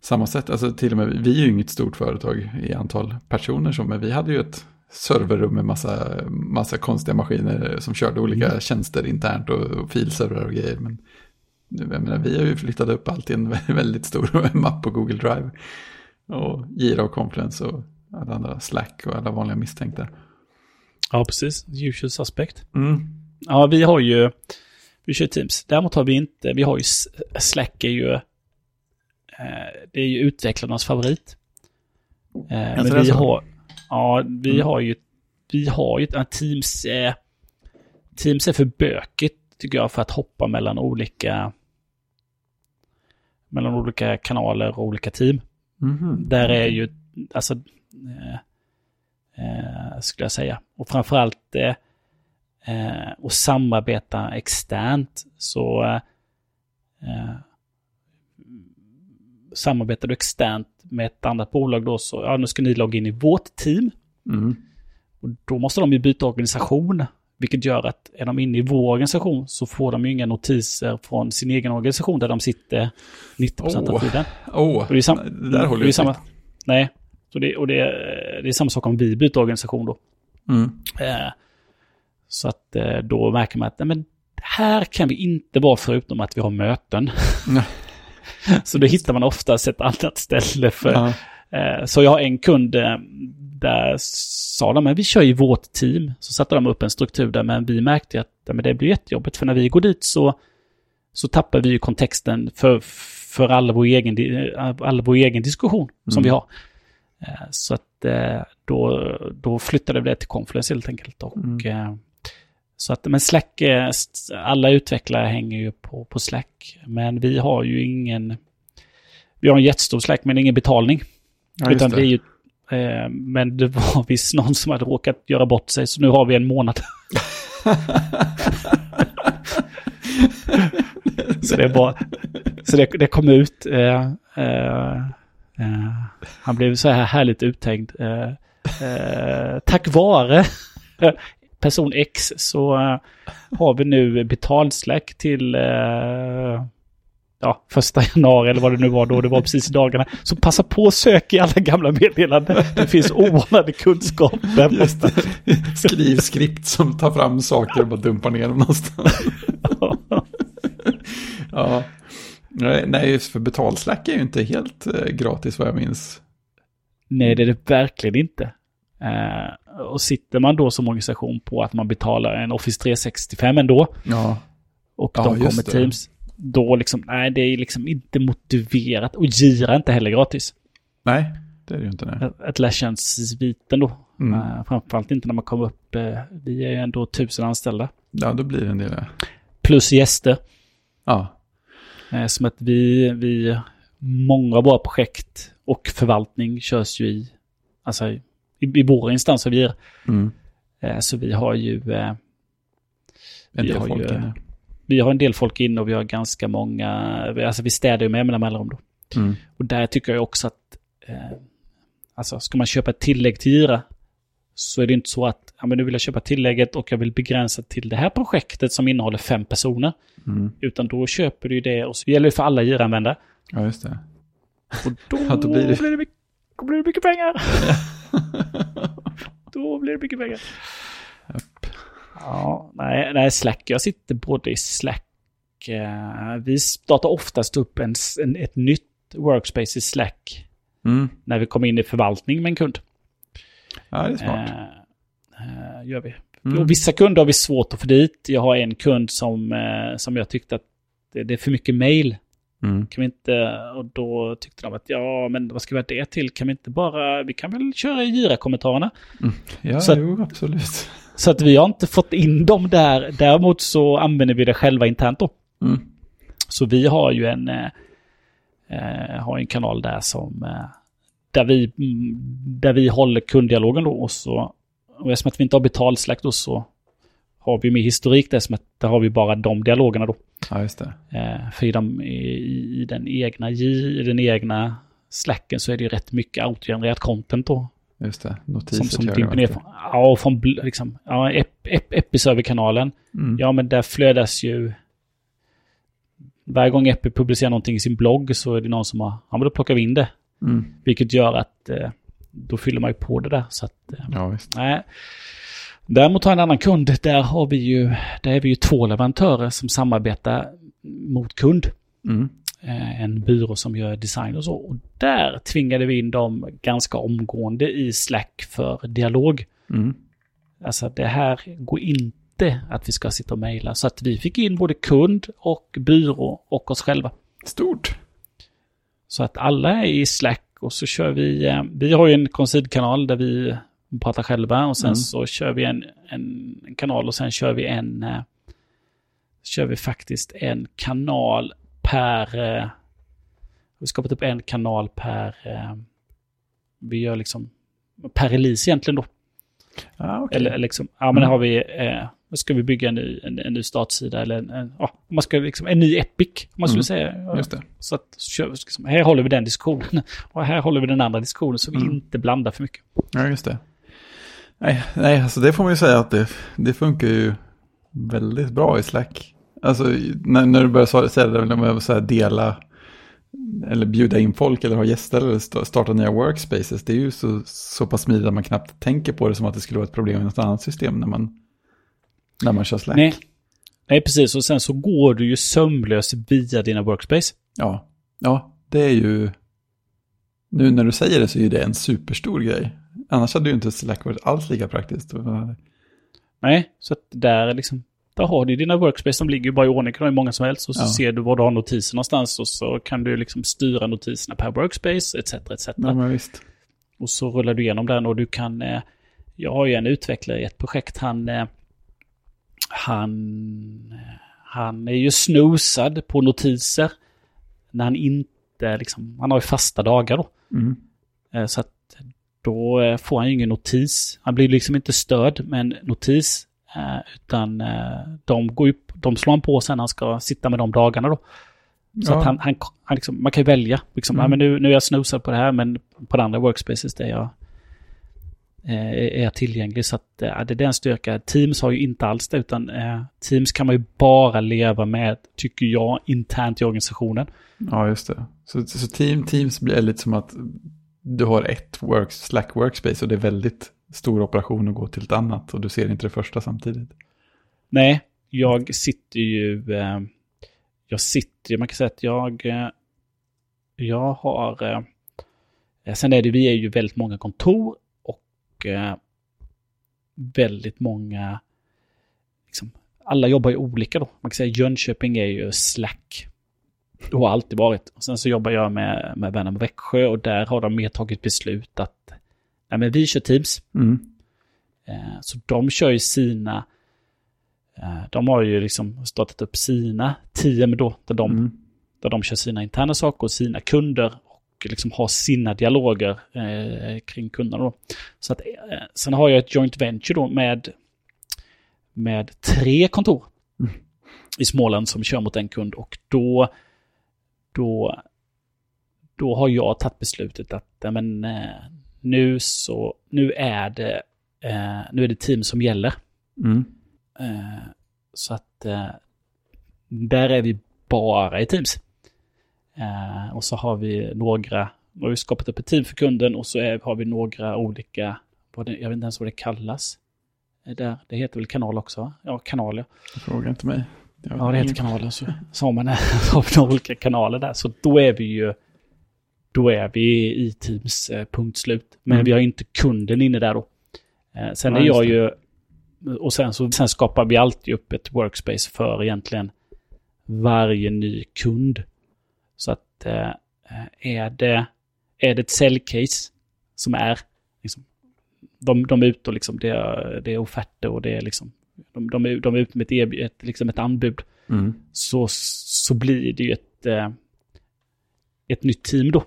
samma sätt. Alltså till och med, vi är ju inget stort företag i antal personer, så, men vi hade ju ett serverrum med massa, massa konstiga maskiner som körde olika mm. tjänster internt och, och filservrar och grejer. Men jag menar, vi har ju flyttat upp allt i en (laughs) väldigt stor (laughs) mapp på Google Drive. Och Gira och Confluence och alla andra Slack och alla vanliga misstänkta. Ja, precis. Usual suspect. Mm. Ja, vi har ju... Vi kör Teams. Däremot har vi inte... Vi har ju... Slack är ju... Eh, det är ju utvecklarnas favorit. Eh, men vi har... Ja, vi Mm. har ju... Vi har ju... Teams är... Teams är för bökigt, tycker jag, för att hoppa mellan olika... Mellan olika kanaler och olika team. Mhm. Där är ju, alltså, eh, eh, skulle jag säga. Och framförallt eh, eh, att samarbeta externt. Så eh, eh, samarbetar du externt med ett annat bolag då så, ja nu ska ni logga in i vårt team. Mm. Och då måste de ju byta organisation. Vilket gör att är de inne i vår organisation så får de ju inga notiser från sin egen organisation där de sitter 90% av Åh. tiden. Och det är, sam- det där håller ju samma, Nej, så det, och det, det är samma sak om vi byter organisation då. Mm. Eh, så att eh, då märker man att nej, men här kan vi inte vara förutom att vi har möten. (laughs) Så då hittar man oftast ett annat ställe för. Ja. Eh, så jag har en kund eh, där sa de, men vi kör i vårt team. Så satte de upp en struktur där, men vi märkte att men det blir jättejobbigt för när vi går dit så, så tappar vi ju kontexten för, för all, vår egen, all vår egen diskussion som Mm. vi har. Eh, Så att eh, då, då flyttade vi det till Confluence helt enkelt. Och, Mm. eh, Så att, men Slack, eh, alla utvecklare hänger ju på, på Slack. Men vi har ju ingen, vi har en jättestor Slack men ingen betalning. Ja, utan det. det är ju, eh, men det var (laughs) visst någon som hade råkat göra bort sig så nu har vi en månad. (laughs) så det är bara, så det, det kom ut. Eh, eh, eh, han blev så här härligt uthängd. Eh, eh, tack vare (laughs) person X så har vi nu betald Slack till ja, första januari eller vad det nu var då, det var precis i dagarna. Så passa på att söka i alla gamla meddelanden. Det finns oanade kunskaper. Just det. Skriv skript som tar fram saker och bara dumpar ner dem någonstans. ja. Nej, nej, just för betalslack är ju inte helt eh, gratis vad jag minns. Nej, det är det verkligen inte. Eh, och sitter man då som organisation på att man betalar en Office 365 ändå Ja. och Ja, de kommer. Teams, då liksom, nej det är liksom inte motiverat. Och Gira är inte heller gratis. Nej, det är det ju inte. Nej. Atlassian-sviten då. Mm. Eh, framförallt inte när man kommer upp, eh, vi är ju ändå tusen anställda. Ja, då blir det en del. ja. Plus gäster. Ja. Eh, som att vi, vi, många av våra projekt och förvaltning körs ju i, alltså i, i våra instanser vi är. Mm. Så vi har ju, En del folk ju- inne. Vi har en del folk inne och vi har ganska många, alltså vi städar ju med jämna mellanrum då. Mm. Och där tycker jag också att, eh, alltså ska man köpa ett tillägg till Gira så är det inte så att, ja men nu vill jag köpa tillägget och jag vill begränsa till det här projektet som innehåller fem personer. Mm. Utan då köper du ju det och så gäller det för alla Gira-användare. Ja, just det. Och (laughs) då, Ja, då blir det- blir det mycket, då blir det mycket pengar. (laughs) då blir det mycket pengar. Ja, nej, nej, Slack. Jag sitter både i Slack. eh, vi startar oftast upp en, en, ett nytt workspace i Slack Mm. när vi kommer in i förvaltning med en kund. Ja, det är smart. Eh, eh, gör vi. Mm. Och vissa kunder har vi svårt att få dit. Jag har en kund som, eh, som jag tyckte att det, det är för mycket mail. Mm. Kan vi inte, och då tyckte de att ja, men vad ska vi ha det till? Kan vi inte bara, vi kan väl köra i Gira-kommentarerna. Ja, Så jo, absolut. Så att vi har inte fått in dem där. Däremot så använder vi det själva internt då. Mm. Så vi har ju en, eh, eh, har en kanal där som, eh, där vi, mm, där vi håller kunddialogen då. Och, så, och eftersom att vi inte har betalsläkt då så har vi med historik där som att där har vi bara de dialogerna då. Ja, just det. Eh, för i, de, i, i den egna i den egna slacken så är det ju rätt mycket autogenererat content då. Just det, notiser Som, som dimper ner från, ja, från liksom, ja, ep, ep, Episerver-kanalen. Mm. Ja, men där flödas ju... Varje gång Epi publicerar någonting i sin blogg så är det någon som har... Ja, men då plockar vi in det. Mm. Vilket gör att eh, då fyller man ju på det där. Så att, eh, Ja, visst. nej. Däremot har en annan kund. Där har vi ju... Där är vi ju två leverantörer som samarbetar mot kund. Mm. Eh, en byrå som gör design och så. Och där tvingade vi in dem ganska omgående i Slack för dialog. Mm. Alltså det här går inte att vi ska sitta och mejla. Så att vi fick in både kund och byrå och oss själva. Stort. Så att alla är i Slack och så kör vi, eh, vi har ju en konsidkanal där vi pratar själva och sen Mm. så kör vi en, en, kanal och sen kör vi en, eh, kör vi faktiskt en kanal per, eh, vi skapat upp en kanal per, eh, vi gör liksom per release egentligen då. Ja, okej. Eller liksom, ja men Mm. har vi, eh, ska vi bygga en ny, en, en ny startsida eller en, en, ja, man ska liksom, en ny Epic, om man skulle Mm. säga. Det. Så att, så kör liksom, här håller vi den diskussionen (laughs) och här håller vi den andra diskussionen så vi Mm. inte blandar för mycket. Ja, just det. Nej, nej alltså det får man ju säga att det, det funkar ju väldigt bra i Slack. Alltså när, när du börjar sa- säga det, när man säga dela eller bjuda in folk eller ha gäster eller sta- starta nya workspaces. Det är ju så, så pass smidigt att man knappt tänker på det som att det skulle vara ett problem i något annat system när man, när man kör Slack. Nej. Nej, precis. Och sen så går du ju sömlöst via dina workspace. Ja, ja, det är ju... Nu när du säger det så är det en superstor grej. Annars hade ju inte Slack varit alls lika praktiskt. Nej, så att där liksom, där har du dina workspace som ligger ju bara i ordning, kan ha hur många som helst. Och så Ja. ser du var du har notiser någonstans och så kan du liksom styra notiserna per workspace, etc. etc. Ja. Och så rullar du igenom den och du kan... Eh, jag har ju en utvecklare i ett projekt. Han... Eh, han... eh, Han är ju snosad på notiser. När han inte liksom... Han har ju fasta dagar då. Mm. Eh, så att då eh, får han ju ingen notis. Han blir liksom inte störd med en notis. Eh, utan eh, de går ju... De slår han på sen han ska sitta med de dagarna då. Så Ja. att han, han, han liksom, man kan välja. Liksom, Mm. ja, men nu, nu är jag snosad på det här, men på den andra workspaces där jag eh, är jag tillgänglig. Så att, eh, det är den styrka. Teams har ju inte alls det, utan eh, Teams kan man ju bara leva med, tycker jag, internt i organisationen. Ja, just det. Så, så team, Teams blir lite som att du har ett work, Slack workspace och det är väldigt stor operation och gå till ett annat och du ser inte det första samtidigt. Nej, jag sitter ju... Eh, jag sitter ju, man kan säga att jag... Eh, jag har... Eh, sen är det, vi är ju väldigt många kontor och väldigt många... Liksom, alla jobbar ju olika då. Man kan säga Jönköping är ju Slack. Det har alltid varit. Och sen så jobbar jag med, med Värnamo Växjö och där har de mer tagit beslut att nej, men vi kör Teams. Mm. Eh, Så de kör ju sina... eh, De har ju liksom startat upp sina team då, där de, Mm. där de kör sina interna saker och sina kunder och liksom har sina dialoger eh, kring kunderna då. Så att, eh, sen har jag ett joint venture då med, med tre kontor Mm. i Småland som kör mot en kund och då, då, då har jag tagit beslutet att men, nu så, nu är det eh, nu är det team som gäller. Mm. Eh, så att eh, där är vi bara i Teams. Eh, och så har vi några, nu har vi skapat upp ett team för kunden och så är, har vi några olika, det, jag vet inte ens vad det kallas. Eh, Där, det heter väl kanal också? va? Ja, kanal ja. Fråga inte mig. Ja, det heter kanaler. Så, så (laughs) har man så har vi några olika kanaler där. Så då är vi ju då är vi i Teams eh, punkt slut. Men Mm. vi har inte kunden inne där då. Eh, sen Ja, är jag ju... Och sen, så, sen skapar vi alltid upp ett workspace för egentligen varje ny kund. Så att eh, är, det, är det ett säljcase som är liksom, de, de är ute och liksom, det, är, det är offerter och det är liksom, de, de, är, de är ute med ett, ett, liksom ett anbud Mm. så, så blir det ju ett, ett nytt team då.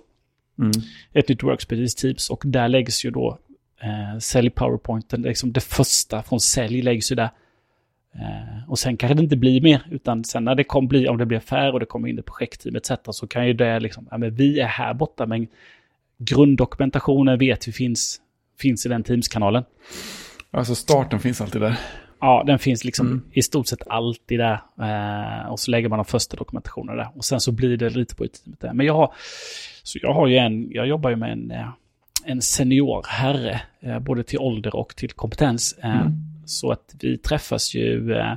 Mm. Ett nytt workspace teams och där läggs ju då eh, sälj powerpointen, liksom det första från sälj läggs ju där. Eh, och sen kanske det inte blir mer, utan sen när det kommer bli, om det blir affär och det kommer in ett projektteam etc. så kan ju det liksom, ja men vi är här borta men grunddokumentationen vet vi finns finns i den Teams-kanalen. Alltså starten finns alltid där. Ja, den finns liksom mm. i stort sett alltid där. Eh, och så lägger man de första dokumentationerna där. Och sen så blir det lite på teamet där. Men jag har, så jag har ju en, jag jobbar ju med en, eh, en senior herre, eh, både till ålder och till kompetens. Eh, mm. Så att vi träffas ju, eh,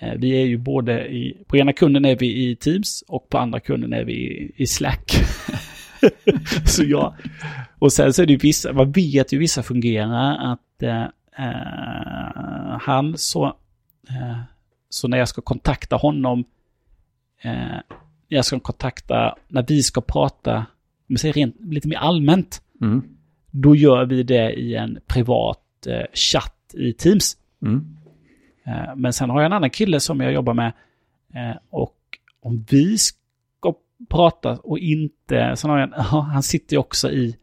eh, vi är ju både i, på ena kunden är vi i Teams och på andra kunden är vi i, i Slack. (laughs) så ja, och sen så är det ju vissa, man vet ju vissa fungerar att eh, han så, eh, så när jag ska kontakta honom, eh, jag ska kontakta, när vi ska prata, om säger rent, lite mer allmänt, mm. då gör vi det i en privat eh, chatt i Teams. Mm. Eh, men sen har jag en annan kille som jag jobbar med eh, och om vi ska prata och inte, sen har jag en, (laughs) han sitter ju också i,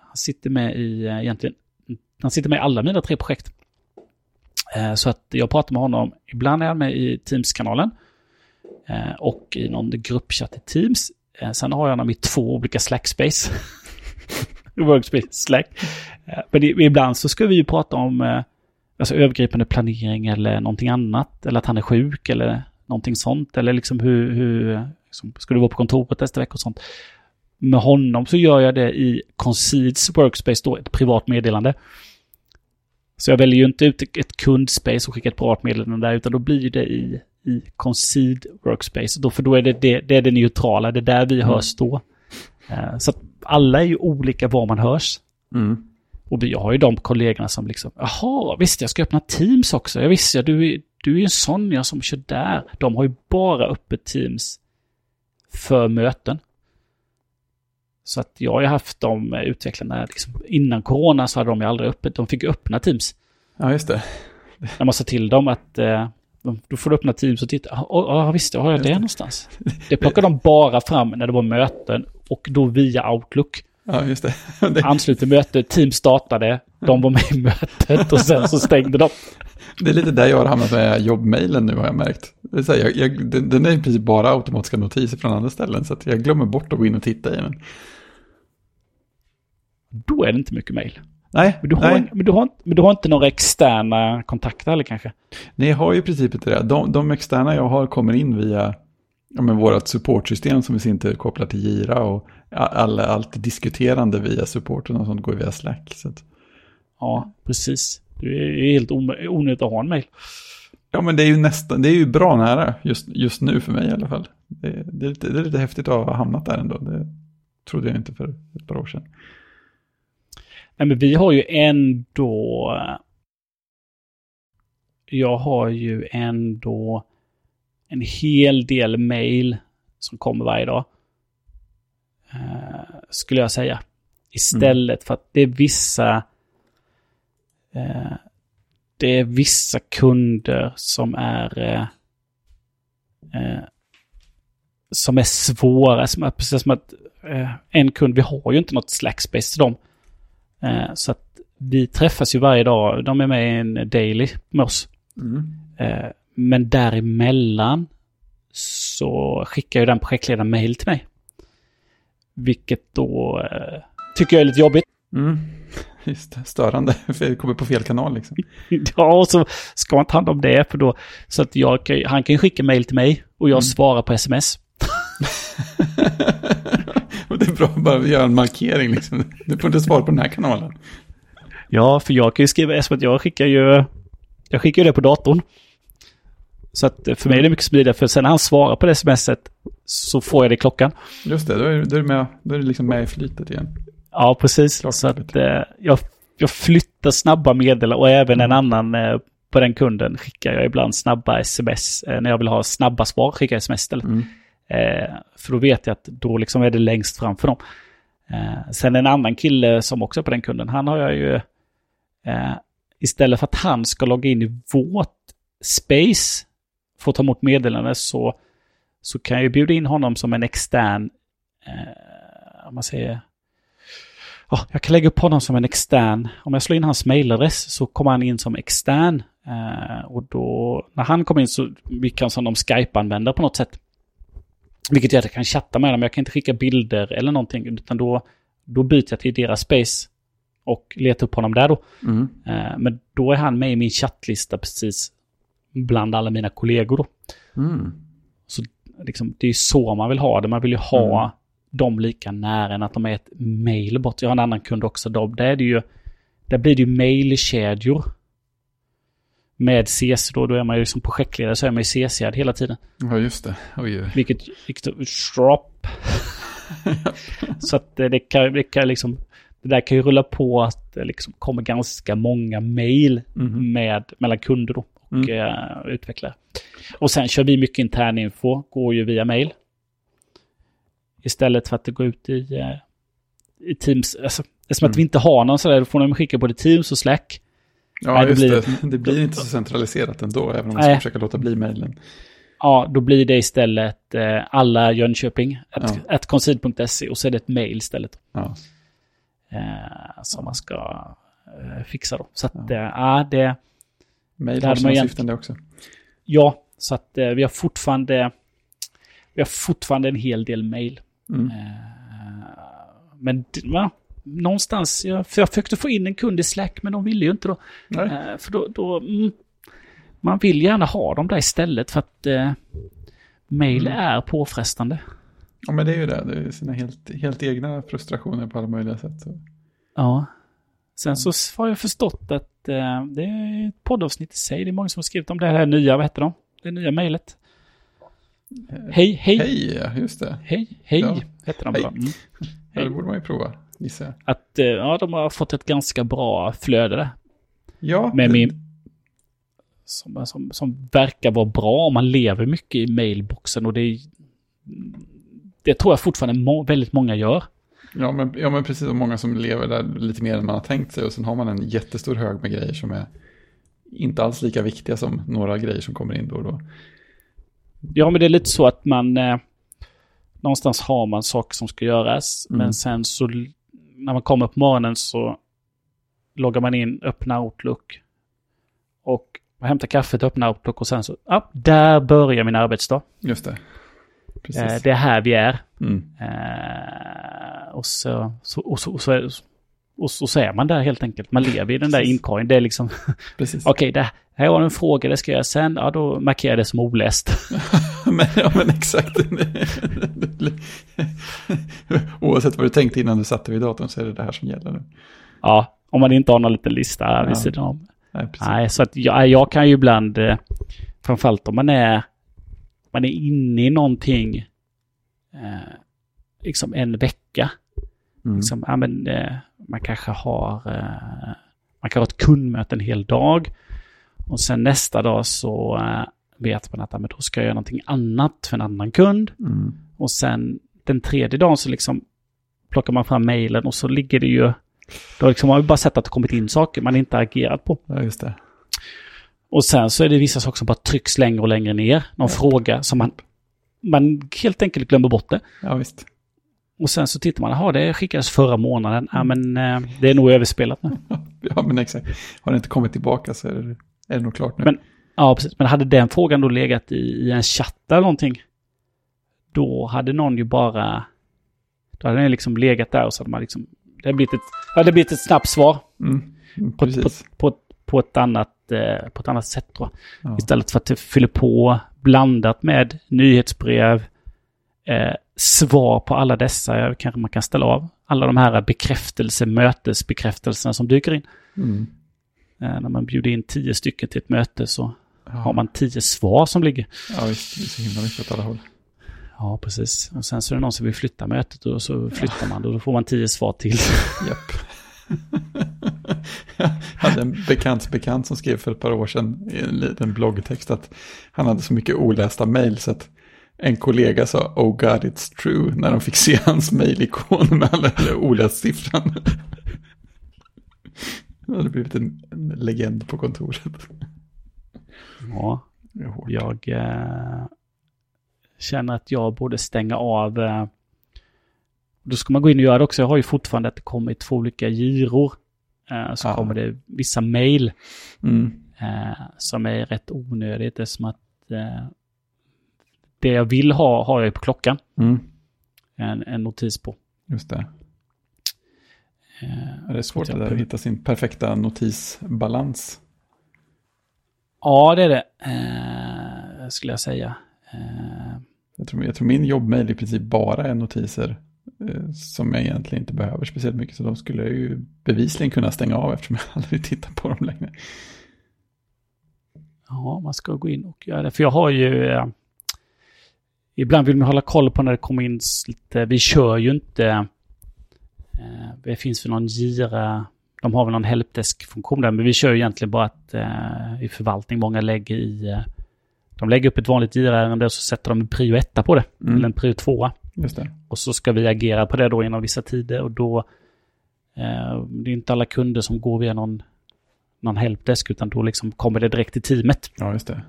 han sitter med i egentligen han sitter med i alla mina tre projekt. Eh, så att jag pratar med honom, ibland är han med i Teams-kanalen eh, och i någon gruppchatt i Teams. Eh, sen har jag honom i två olika Slack-space. (laughs) Workspace Slack. Men ibland så ska vi ju prata om alltså övergripande planering eller någonting annat. Eller att han är sjuk eller någonting sånt. Eller liksom hur, hur liksom, ska du vara på kontoret nästa vecka och sånt. Med honom så gör jag det i Concedes Workspace då, ett privat meddelande. Så jag väljer ju inte ut ett kundspace och skickar ett privat meddelande där, utan då blir det i, i Concede Workspace. Då, för då är det det, det, är det neutrala, det är där vi mm. hörs då. Uh, så att alla är ju olika var man hörs. Mm. Och vi har ju de kollegorna som liksom, jaha, visst jag ska öppna Teams också. Jag visste, ja, du, du är ju en sån jag som kör där. De har ju bara öppet Teams för möten. Så att jag har haft de utvecklarna, liksom, innan corona så hade de ju aldrig öppet, de fick öppna Teams. Ja, just det. När man sa till dem att eh, då får du öppna Teams och titta, ja visst, har jag det, det någonstans? Det plockade de bara fram när det var möten och då via Outlook. Ja, just det. (laughs) det... Ansluter möte, Teams startade, de var med i mötet och sen så stängde de. Det är lite där jag har hamnat med jobbmailen nu har jag märkt. Det är här, jag, jag, den är i princip bara automatiska notiser från andra ställen så jag glömmer bort att gå in och titta i den då är det inte mycket mail. Nej, men du, har, nej. Men, du har, men du har inte några externa kontakter eller kanske? Nej, jag har ju i princip inte det. De, de externa jag har kommer in via ja, men vårt supportsystem som vi sin tur kopplar till Gira och all, allt diskuterande via supporten och sånt går via Slack. Så att... Ja, precis. Det är helt onödigt att ha en mail. Ja, men det är ju nästan, det är ju bra nära just, just nu för mig i alla fall. Det, det, är lite, det är lite häftigt att ha hamnat där ändå. Det trodde jag inte för ett par år sedan. Nej, men vi har ju ändå... Jag har ju ändå en hel del mail som kommer varje dag. Uh, skulle jag säga. Istället mm. för att det är vissa... Uh, det är vissa kunder som är... Uh, som är svåra. Som, precis som att en kund, vi har ju inte något slackspace till dem. Eh, så att vi träffas ju varje dag. De är med i en daily med oss. Mm. Eh, men däremellan så skickar ju den projektledaren mail till mig. Vilket då eh, tycker jag är lite jobbigt. Mm. (laughs) Just det, störande, (laughs) för det kommer på fel kanal liksom. (laughs) ja, och så ska man ta hand om det, för då, så att jag, han kan skicka mail till mig och jag mm. svarar på sms. Det är bra att bara göra en markering liksom. Du får inte svar på den här kanalen. Ja, för jag kan ju skriva eftersom att jag skickar ju... Jag skickar ju det på datorn. Så att för mig är det mycket smidigare, för sen när han svarar på det smset så får jag det i klockan. Just det, då är, då är, du, med, då är du liksom med i flytet igen. Ja, precis. Klart, så att eh, jag, jag flyttar snabba meddelanden och även en annan eh, på den kunden skickar jag ibland snabba sms. Eh, när jag vill ha snabba svar skickar jag sms istället. Mm. Eh, för då vet jag att då liksom är det längst fram för dem. Eh, sen en annan kille som också är på den kunden, han har jag ju... Eh, istället för att han ska logga in i vårt space för att ta emot meddelanden så, så kan jag bjuda in honom som en extern, eh, om man säger, oh, jag kan lägga upp honom som en extern, om jag slår in hans mailadress så kommer han in som extern. Eh, och då, när han kommer in så vi kan som de Skype-användare på något sätt. Vilket gör att jag kan chatta med dem, jag kan inte skicka bilder eller någonting, utan då, då byter jag till deras space. och leta upp honom där då. Mm. Eh, men då är han med i min chattlista precis bland alla mina kollegor då. Mm. Liksom, det är ju så man vill ha det. Man vill ju ha Mm. dem lika nära än att de är ett mail bort. Jag har en annan kund också. Där, är det ju, där blir det ju mailkedjor. Med CC då, då är man ju som projektledare så är man ju CC hela tiden. Ja, just det. Oj, oj. Vilket, vilket strop. (laughs) så att det, det kan, det kan liksom, det där kan ju rulla på att det liksom kommer ganska många mail Mhm. med, mellan kunder då och Mm. eh, utvecklare. Och sen kör vi mycket interninfo, går ju via mail. Istället för att det går ut i, eh, i Teams. Alltså, eftersom att Mm. vi inte har någon sådär, då får de skicka både Teams och Slack. Ja, Nej, det just blir det. Det blir inte så centraliserat ändå, även om man ska försöka låta bli mejlen. Ja, då blir det istället eh, alla Jönköping, ett, concede.se och så är det ett mail istället. Ja. Eh, som man ska eh, fixa då. Så att, Ja. eh, det... Mejl har sina syften det också. Ja, så att eh, vi har fortfarande... Vi har fortfarande en hel del mail. Mm. Eh, men ja, någonstans, jag, för jag försökte få in en kund i Slack, men de ville ju inte då. Nej. Eh, för då, då mm, man vill gärna ha dem där istället för att eh, mail Mm. är påfrestande. Ja, men det är ju det. Det är sina helt, helt egna frustrationer på alla möjliga sätt. Så. Ja. Sen så har jag förstått att eh, det är ett poddavsnitt i sig. Det är många som har skrivit om det här nya, vad heter de? Det nya mejlet. Hej, hej, hej, Hej, ja, just det. hej, Ja. heter de. Hej. bara. Mm. Ja, Hej. det borde man ju prova, gissar jag. Att eh, ja, de har fått ett ganska bra flöde där. Ja, Med det- min, som, som, som verkar vara bra. Man lever mycket i mailboxen och det det tror jag fortfarande må, väldigt många gör. Ja men, ja, men precis. Och många som lever där lite mer än man har tänkt sig. Och sen har man en jättestor hög med grejer som är inte alls lika viktiga som några grejer som kommer in då och då. Ja, men det är lite så att man... Eh, någonstans har man saker som ska göras. Mm. Men sen så när man kommer på morgonen så loggar man in, öppnar Outlook. Och hämtar kaffet, öppnar Outlook och sen så... Ja, där börjar min arbetsdag. Just det. Precis. Eh, det är här vi är. Mm. Eh, och, så, så, och, så, och, så och så, så är man där helt enkelt. Man lever i den där inkorgen. Det är liksom... (laughs) Okej, det här var en fråga, det ska jag sen. Ja, då markerar jag det som oläst. (laughs) men, ja, men exakt. (laughs) Oavsett vad du tänkte innan du satte vid datorn så är det det här som gäller nu. Ja, om man inte har någon liten lista vid Ja. sidan om. Nej. Nej, så att jag, jag kan ju ibland, eh, framförallt om man är, man är inne i någonting, eh, liksom en vecka. Mm. Liksom, ja, men, eh, man kanske har, eh, man kan ha ett kundmöte en hel dag. Och sen nästa dag så eh, vet man att ja, men då ska jag göra någonting annat för en annan kund. Mm. Och sen den tredje dagen så liksom plockar man fram mejlen och så ligger det ju... Då liksom har man bara sett att det kommit in saker man inte agerat på. Ja, just det. Och sen så är det vissa saker som bara trycks längre och längre ner. Någon fråga som man, man helt enkelt glömmer bort det. Ja, visst. Och sen så tittar man, jaha det skickades förra månaden. Ja men eh, det är nog överspelat nu. (laughs) Ja, men exakt. Har det inte kommit tillbaka så är det, är det nog klart nu. Men- Ja precis, men hade den frågan då legat i, i en chatt eller någonting. Då hade någon ju bara... Då hade den liksom legat där och så hade man liksom... Det hade blivit ett, hade blivit ett snabbt svar. Mm. Mm, på, på, på, på, ett annat, eh, på ett annat sätt tror jag. Ja. Istället för att det fyller på blandat med nyhetsbrev, eh, svar på alla dessa, ja, kanske man kan ställa av. Alla de här bekräftelse, mötesbekräftelserna som dyker in. Mm. Eh, när man bjuder in tio stycken till ett möte så Ja. har man tio svar som ligger. Ja, visst. Det är så himla mycket åt alla håll. Ja, precis. Och sen så är det någon som vill flytta mötet och så flyttar man och då får man tio svar till. (laughs) Japp. Jag hade en bekants bekant som skrev för ett par år sedan i en liten bloggtext att han hade så mycket olästa mejl så att en kollega sa Oh God it's true när de fick se hans mejlikon med alla alla oläst siffran. Det hade blivit en, en legend på kontoret. Ja, jag eh, känner att jag borde stänga av. Eh, då ska man gå in och göra det också. Jag har ju fortfarande att det kommer i två olika giror. Eh, så Ja. kommer det vissa mejl Mm. eh, som är rätt onödigt. Det är som att eh, det jag vill ha har jag på klockan. Mm. En, en notis på. Just det. är det svårt att hitta sin perfekta notisbalans? Ja, det är det, eh, skulle jag säga. Eh. Jag, tror, jag tror min jobbmail i princip bara är notiser eh, som jag egentligen inte behöver speciellt mycket. Så de skulle jag ju bevisligen kunna stänga av eftersom jag (laughs) aldrig tittar på dem längre. Ja, man ska gå in och göra det. För jag har ju... Eh, ibland vill man hålla koll på när det kommer in lite... Vi kör ju inte... Eh, det finns väl någon gira... De har väl någon helpdesk-funktion där, men vi kör ju egentligen bara att eh, i förvaltning många lägger i... Eh, de lägger upp ett vanligt gira-ärende och så sätter de en prio 1 på det. Mm. Eller en prio 2. Just det. Och så ska vi agera på det då inom vissa tider och då... Eh, det är inte alla kunder som går via någon någon helpdesk utan då liksom kommer det direkt till teamet. Ja, just det.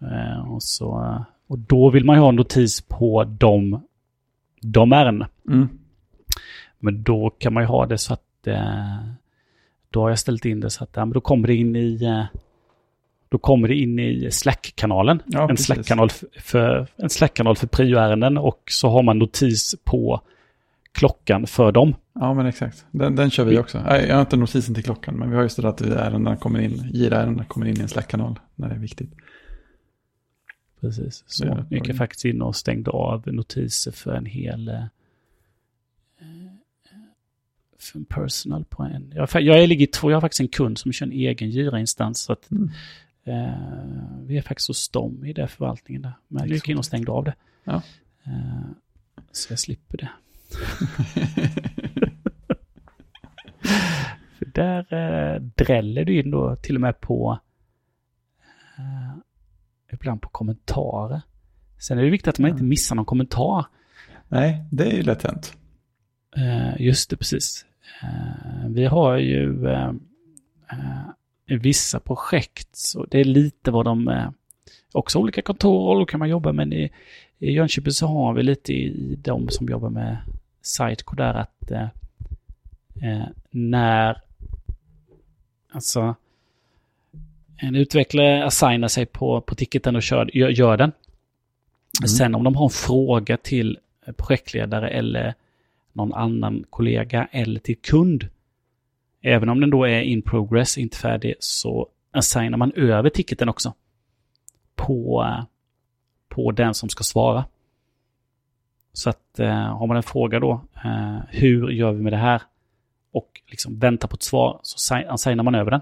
Eh, och, så, och då vill man ju ha en notis på de, de ärendena. Mm. Men då kan man ju ha det så att eh, då har jag ställt in det så att ja, men då kommer det in i eh, då kommer det in i Slack-kanalen. Ja, en Slack-kanal för, en Slack-kanal för prioärenden och så har man notis på klockan för dem. Ja, men exakt. Den, den kör vi också. Jag har inte notisen till klockan, men vi har just det att ärendena kommer in, gira-ärendena kommer in i en Slack-kanal när det är viktigt. Precis, så jag gick jag faktiskt in och stängde av notiser för en hel eh, för en personal på en. Jag, jag, ligger två, jag har faktiskt en kund som kör en egen gira-instans. Så att, mm. eh, vi är faktiskt hos dem i den förvaltningen där. Men jag gick in och stängde av det. Ja. Eh, så jag slipper det. (laughs) För där eh, dräller du in då till och med på eh, ibland på kommentarer. Sen är det viktigt att man inte missar någon kommentar. Nej, det är ju lätt hänt. Eh, just det, precis. Eh, vi har ju eh, vissa projekt, så det är lite vad de... också olika kontor och kan man jobba, men i, Jönköping så har vi lite i, de som jobbar med Sitecore där att när alltså en utvecklare assignar sig på, på ticketen och kör, gör, gör den. Mm. Sen om de har en fråga till projektledare eller någon annan kollega eller till kund. Även om den då är in progress, inte färdig, så assignar man över ticketen också. På, på den som ska svara. Så att eh, har man en fråga då, eh, hur gör vi med det här? Och liksom väntar på ett svar, så signar man över den.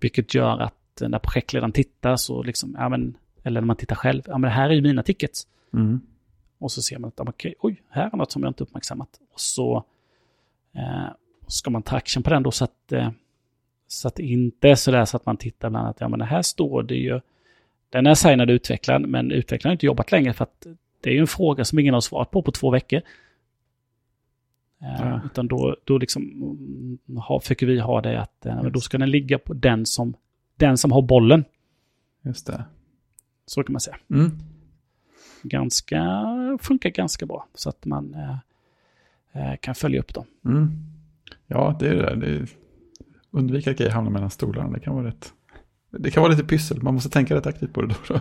Vilket gör att när projektledaren tittar så liksom, ja men, eller när man tittar själv, ja men det här är ju mina tickets. Mm. Och så ser man att, okej, oj, här är något som jag inte uppmärksammat. Och så eh, ska man ta action på den då så att, eh, så att det inte är sådär så att man tittar bland annat, ja men här står det ju, den är signad utvecklaren, men utvecklaren har inte jobbat längre för att det är ju en fråga som ingen har svarat på på två veckor. Eh, ja. Utan då, då liksom, mm, ha, försöker vi ha det att yes. då ska den ligga på den som, den som har bollen. Just det. Så kan man säga. Mm. Ganska, funkar ganska bra så att man eh, eh kan följa upp dem. Mm. Ja, det är det. det är, undvika grejer hamnar mellan stolarna. Det kan vara rätt. Det kan vara lite pyssel. Man måste tänka rätt aktivt på det då.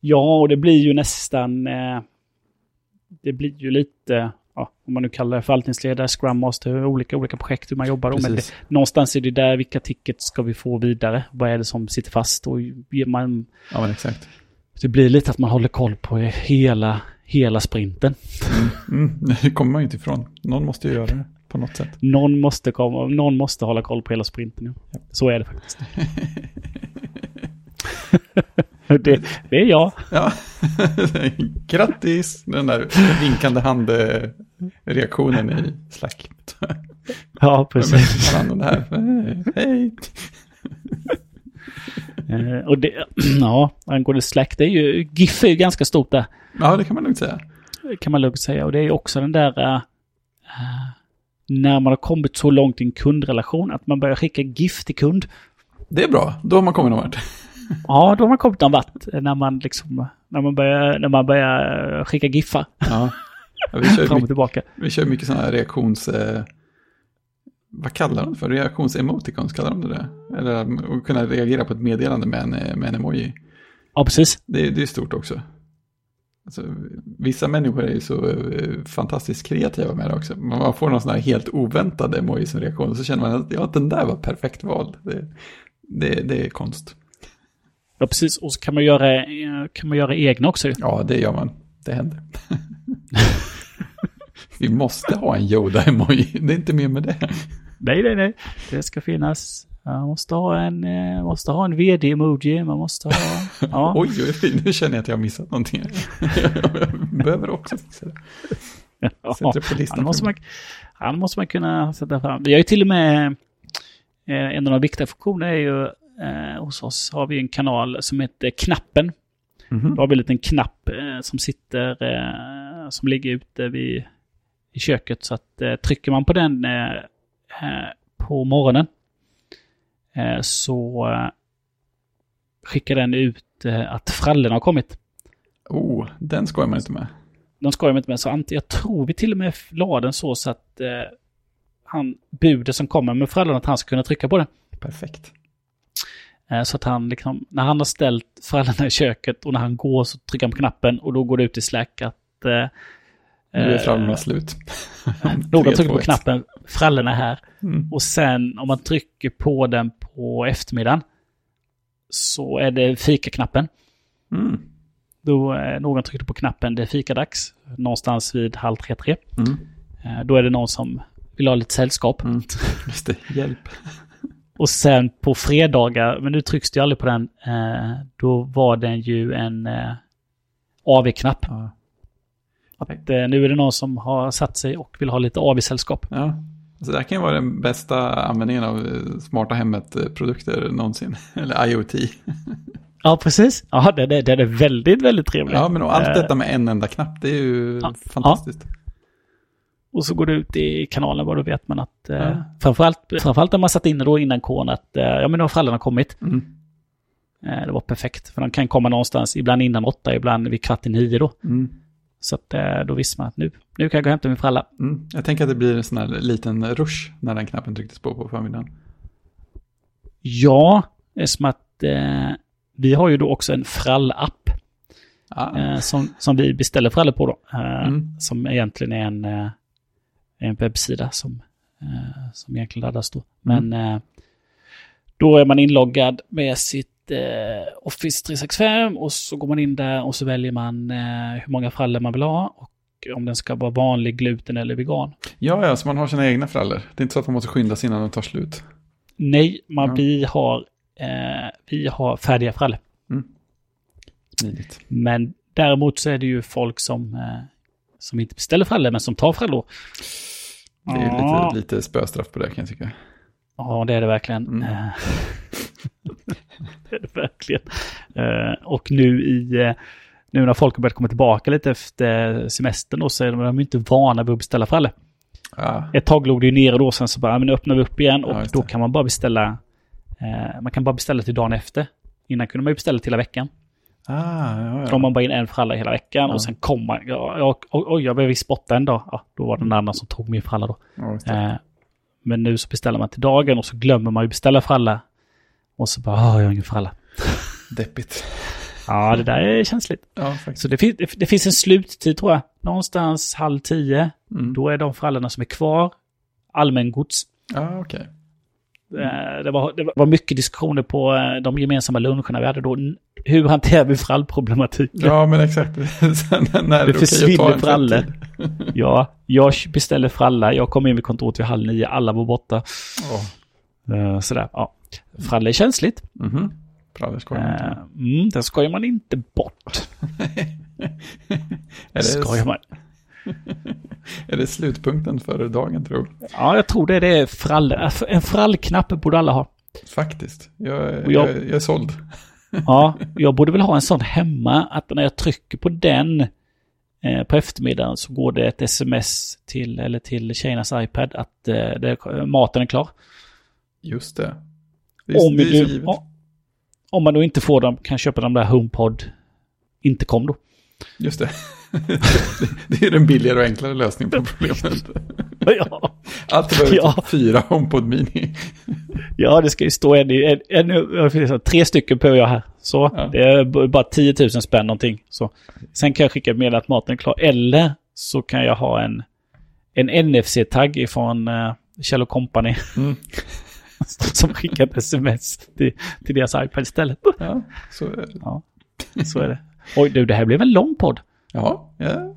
Ja, och det blir ju nästan... Eh, det blir ju lite, ja, om man nu kallar det förvaltningsledare, Scrum Master, olika, olika projekt hur man jobbar. Men det, någonstans är det där, vilka tickets ska vi få vidare? Vad är det som sitter fast? Och man, ja, men exakt. Det blir lite att man håller koll på hela, hela sprinten. Mm, mm, (laughs) det kommer man ju inte ifrån. Någon måste ju göra det på något sätt. Någon måste, komma, någon måste hålla koll på hela sprinten. Ja. Så är det faktiskt. (laughs) (laughs) det, det är jag. Ja. (laughs) Grattis! Den där vinkande handreaktionen i Slack. Ja, precis. Hej! Uh, (laughs) och det, (clears throat) ja, angående Slack, det är ju, GIF är ju ganska stort där. Ja, det kan man lugnt säga. Det kan man lugnt säga. Och det är också den där, uh, när man har kommit så långt i en kundrelation, att man börjar skicka GIF till kund. Det är bra, då har man kommit någon vart. (laughs) Ja, då har man kommit någon vart när man liksom, när man börjar, när man börjar skicka giffar. Ja. (laughs) ja vi kör Fram och tillbaka. Vi kör mycket sådana här reaktions... Eh, vad kallar de för? Reaktionsemoticons, kallar de det Eller att kunna reagera på ett meddelande med en, med en emoji. Ja, precis. Det, det är stort också. Alltså, vissa människor är ju så eh, fantastiskt kreativa med det också. Man får någon sån här helt oväntad emoji som reaktion och så känner man att ja, den där var perfekt vald. Det, det, det är konst. Ja, precis. Och så kan man göra, kan man göra egna också. Ja, det gör man. Det händer. (laughs) Vi måste ha en Yoda-emoji. Det är inte mer med det. Nej, nej, nej. Det ska finnas. Man måste ha en, eh, måste ha en vd-emoji. Man måste ha... Ja. (laughs) oj, oj, nu känner jag att jag har missat någonting. jag (laughs) behöver också fixa det. Ja, listan. Måste man, han måste man kunna sätta fram. Vi har ju till och med... Eh, en av de viktiga funktionerna är ju... Eh, hos oss har vi en kanal som heter Knappen. Mm -hmm. Då har vi en liten knapp eh, som sitter... Eh, som ligger ute vid, i köket. Så att eh, trycker man på den på morgonen Eh, så eh, skickar den ut eh, att frallorna har kommit. Oh, den skojar man inte med. De skojar man inte med. Så jag tror vi till och med la den så, så att eh, han, budet som kommer med frallorna, att han ska kunna trycka på det. Perfekt. Eh, så att han liksom, när han har ställt frallorna i köket och när han går så trycker han på knappen och då går det ut i Slack att eh, nu är frallorna slut. (laughs) Någon trycker på knappen, frallorna är här. Mm. Och sen om man trycker på den på eftermiddagen så är det fikaknappen. Mm. Då är någon trycker på knappen, det är fikadags. Någonstans vid halv tre, tre. Mm. Eh, då är det någon som vill ha lite sällskap. Mm. (laughs) Just det, hjälp. Och sen på fredagar, men nu trycks det ju aldrig på den, eh, då var den ju en eh, AV-knapp. Ja. Att eh, nu är det någon som har satt sig och vill ha lite AV-sällskap. Ja, så det här kan ju vara den bästa användningen av eh, smarta hemmet-produkter någonsin. (laughs) Eller IoT. Ja, precis. Ja, det, det, det är väldigt, väldigt trevligt. Ja, men och allt detta med en enda knapp, det är ju ja, fantastiskt. Ja. Och så går det ut i kanalen, vad då vet man att... Ja. Eh, framförallt, framförallt när man satt inne då innan kon att, eh, ja men nu har föräldrarna kommit. Mm. Eh, det var perfekt, för de kan komma någonstans, ibland innan åtta, ibland vid kvart i nio då. Mm. Så att eh, då visste man att nu, nu kan jag gå och hämta min fralla. Mm. Jag tänker att det blir en sån här liten rush när den knappen trycktes på på förmiddagen. Ja, det är som att eh, vi har ju då också en frallapp. Ah. Eh, som, som vi beställer frallor på då. Eh, mm. Som egentligen är en, en webbsida som, eh, som egentligen laddas då. Men mm. då är man inloggad med sitt eh, Office 365 och så går man in där och så väljer man eh, hur många frallor man vill ha och om den ska vara vanlig, gluten eller vegan. Ja, ja, så man har sina egna frallor. Det är inte så att man måste skynda sig innan de tar slut. Nej, man, ja. vi, har, eh, vi har färdiga frallor. Mm. Men däremot så är det ju folk som, eh, som inte beställer frallor men som tar frallor. Det är ja. lite, lite spöstraff på det kan jag tycka. Ja, det är det verkligen. Mm. Eh, (laughs) det är det verkligen. Uh, och nu i... Uh, nu när folk har börjat komma tillbaka lite efter semestern då så är de, inte vana vid att beställa frallor. Ja. Ett tag låg det ju nere då, sen så bara, men nu öppnar vi upp igen och ja, då kan man bara beställa... Man kan bara beställa till dagen efter. Innan kunde man ju beställa till hela veckan. Ah, ja, ja. Då man bara in en fralla hela veckan ja. och sen kom man, ja, ja, oj, jag behöver spotta en dag. Ja, då var det den andra som tog min fralla då. Ja, eh, men nu så beställer man till dagen och så glömmer man ju beställa fralla och så bara, jag har ingen fralla. Deppigt. (laughs) Ja, det där är känsligt. Ja, så det, det, det, finns en sluttid tror jag. Någonstans halv tio. Mm. Då är de frallorna som är kvar allmängods. Okej. Okay. Mm. Det, var, det var mycket diskussioner på eh, de gemensamma luncherna vi hade då. Hur hanterar vi frallproblematiken? Ja, men exakt. (laughs) när det försvinner frallor. (laughs) ja, jag beställer fralla. Jag kom in vid kontoret vid halv nio. Alla var borta. Oh. Sådär, ja. Fralla är känsligt. Mm -hmm. Fralla skojar man inte mm, Den skojar man inte bort. (laughs) det skojar man. Är det slutpunkten för dagen tror du? Ja, jag tror det. Det är frall, en frallknapp borde alla ha. Faktiskt. Jag, jag, jag, jag är såld. ja, jag borde väl ha en sån hemma att när jag trycker på den eh, på eftermiddagen så går det ett sms till, eller till tjejernas iPad att eh, det, maten är klar. Just det. är, om, det du, om man då inte får dem, kan köpa de där HomePod inte kom då. Just det. (laughs) det är den billigare och enklare lösningen på problemet. (laughs) ja. Allt behöver ja. typ fyra HomePod Mini. (laughs) ja, det ska ju stå en, en, en, tre stycken behöver jag här. Så, Ja. det är bara 10 000 spänn någonting. Så. Sen kan jag skicka med att maten är klar. Eller så kan jag ha en, en NFC-tagg ifrån uh, Kjell Company. Mm. som skickar ett sms till, till deras iPad istället. Ja, så, Ja, så är det. Oj, du, det här blev en lång podd. ja, ja.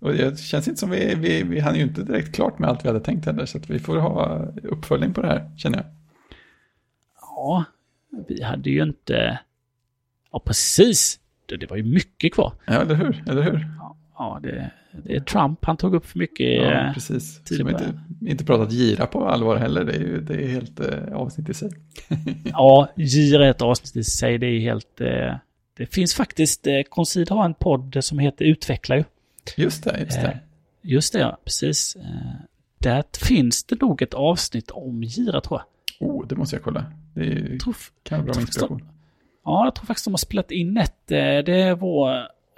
Och det känns inte som vi, vi, vi hann ju inte direkt klart med allt vi hade tänkt heller, så vi får ha uppföljning på det här, känner jag. Ja, vi hade ju inte... Ja, precis. Det, det var ju mycket kvar. Ja, eller hur? Eller hur? Ja, det, det är Trump. Han tog upp för mycket. Ja, eh, precis. tid Som inte, inte pratat gira på allvar heller, det är ju det är helt eh, avsnitt i sig. Ja, gira är ett avsnitt i sig. Det är helt... Eh, det finns faktiskt... Eh, Concid har en podd som heter Utveckla ju. Just det, just Eh, det. just det, ja. Precis. Eh, där finns det nog ett avsnitt om gira, tror jag. Oh, det måste jag kolla. Det är, tror, kan vara bra inspiration. ja, jag tror faktiskt de har spelat in ett. Eh, det är vår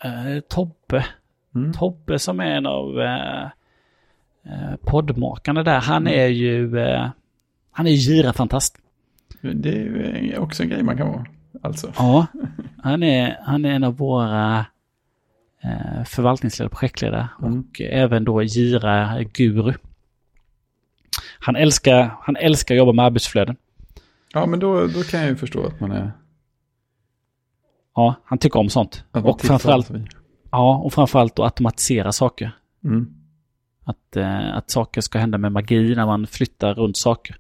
eh, Tobbe. Mm. Tobbe som är en av eh, eh, poddmakarna där. Han Mm. är ju... Eh, han är gira-fantast. Det är också en grej man kan vara. Alltså. Ja, han är, han är en av våra eh, förvaltningsledare, projektledare Mm. och även då gira-guru. Han älskar, han älskar att jobba med arbetsflöden. Ja, men då, då kan jag ju förstå att man är... Ja, han tycker om sånt. Och framförallt, ja, och framförallt att automatisera saker. Mm. Att, eh, att saker ska hända med magi när man flyttar runt saker.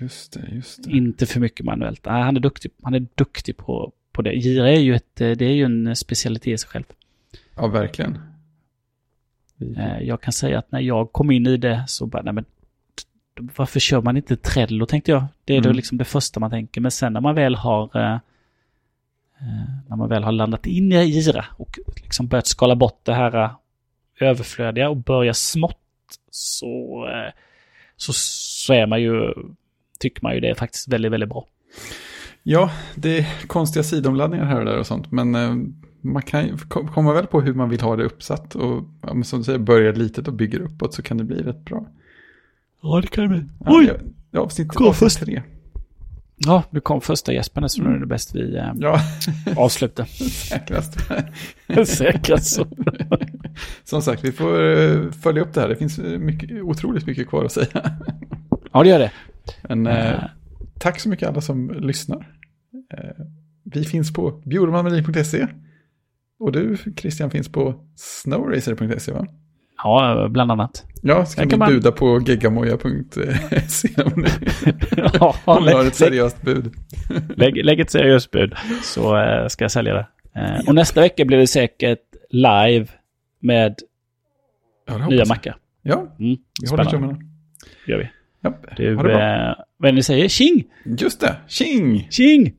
Just det, just det. Inte för mycket manuellt. Nej, han är duktig, han är duktig på, på det. Gira är ju, ett, eh, det är ju en specialitet i sig själv. Ja, verkligen. Eh, Jag kan säga att när jag kom in i det så bara, nej men varför kör man inte Trello tänkte jag. Det är då Mm. liksom det första man tänker. Men sen när man väl har eh, eh, när man väl har landat in i Gira och liksom börjat skala bort det här eh, överflödiga och börja smått så, eh, så, så är man ju, tycker man ju det är faktiskt väldigt, väldigt bra. Ja, det är konstiga sidomladdningar här och där och sånt. Men eh, man kan komma väl på hur man vill ha det uppsatt. Och som du säger, börjar litet och bygger uppåt så kan det bli rätt bra. Ja, det kan det bli. Ja, ja, ja, avsnitt, avsnitt först. tre. Ja, nu kom första gäspen så nu är det bäst vi eh, Ja, (laughs) avslutar. säkrast. (laughs) Säkrast så. (laughs) Som sagt, vi får eh, följa upp det här. Det finns eh, mycket, otroligt mycket kvar att säga. Ja, det gör det. Men eh, tack så mycket alla som lyssnar. Eh, vi finns på bjurmanmelin.se. Och du, Christian, finns på snowracer.se, va? Ja, bland annat. Ja, så kan vi man- buda på geggamoja.se (laughs) om ja, (laughs) om har ett seriöst bud. lägg, lägg ett seriöst bud så eh, ska jag sälja det. Eh, och nästa vecka blir det säkert live med Ja, nya mackar. Ja, Mm, vi håller tummarna. gör vi. Ja, Du, eh, vad är det ni säger? Tjing! Just det, tjing! Tjing!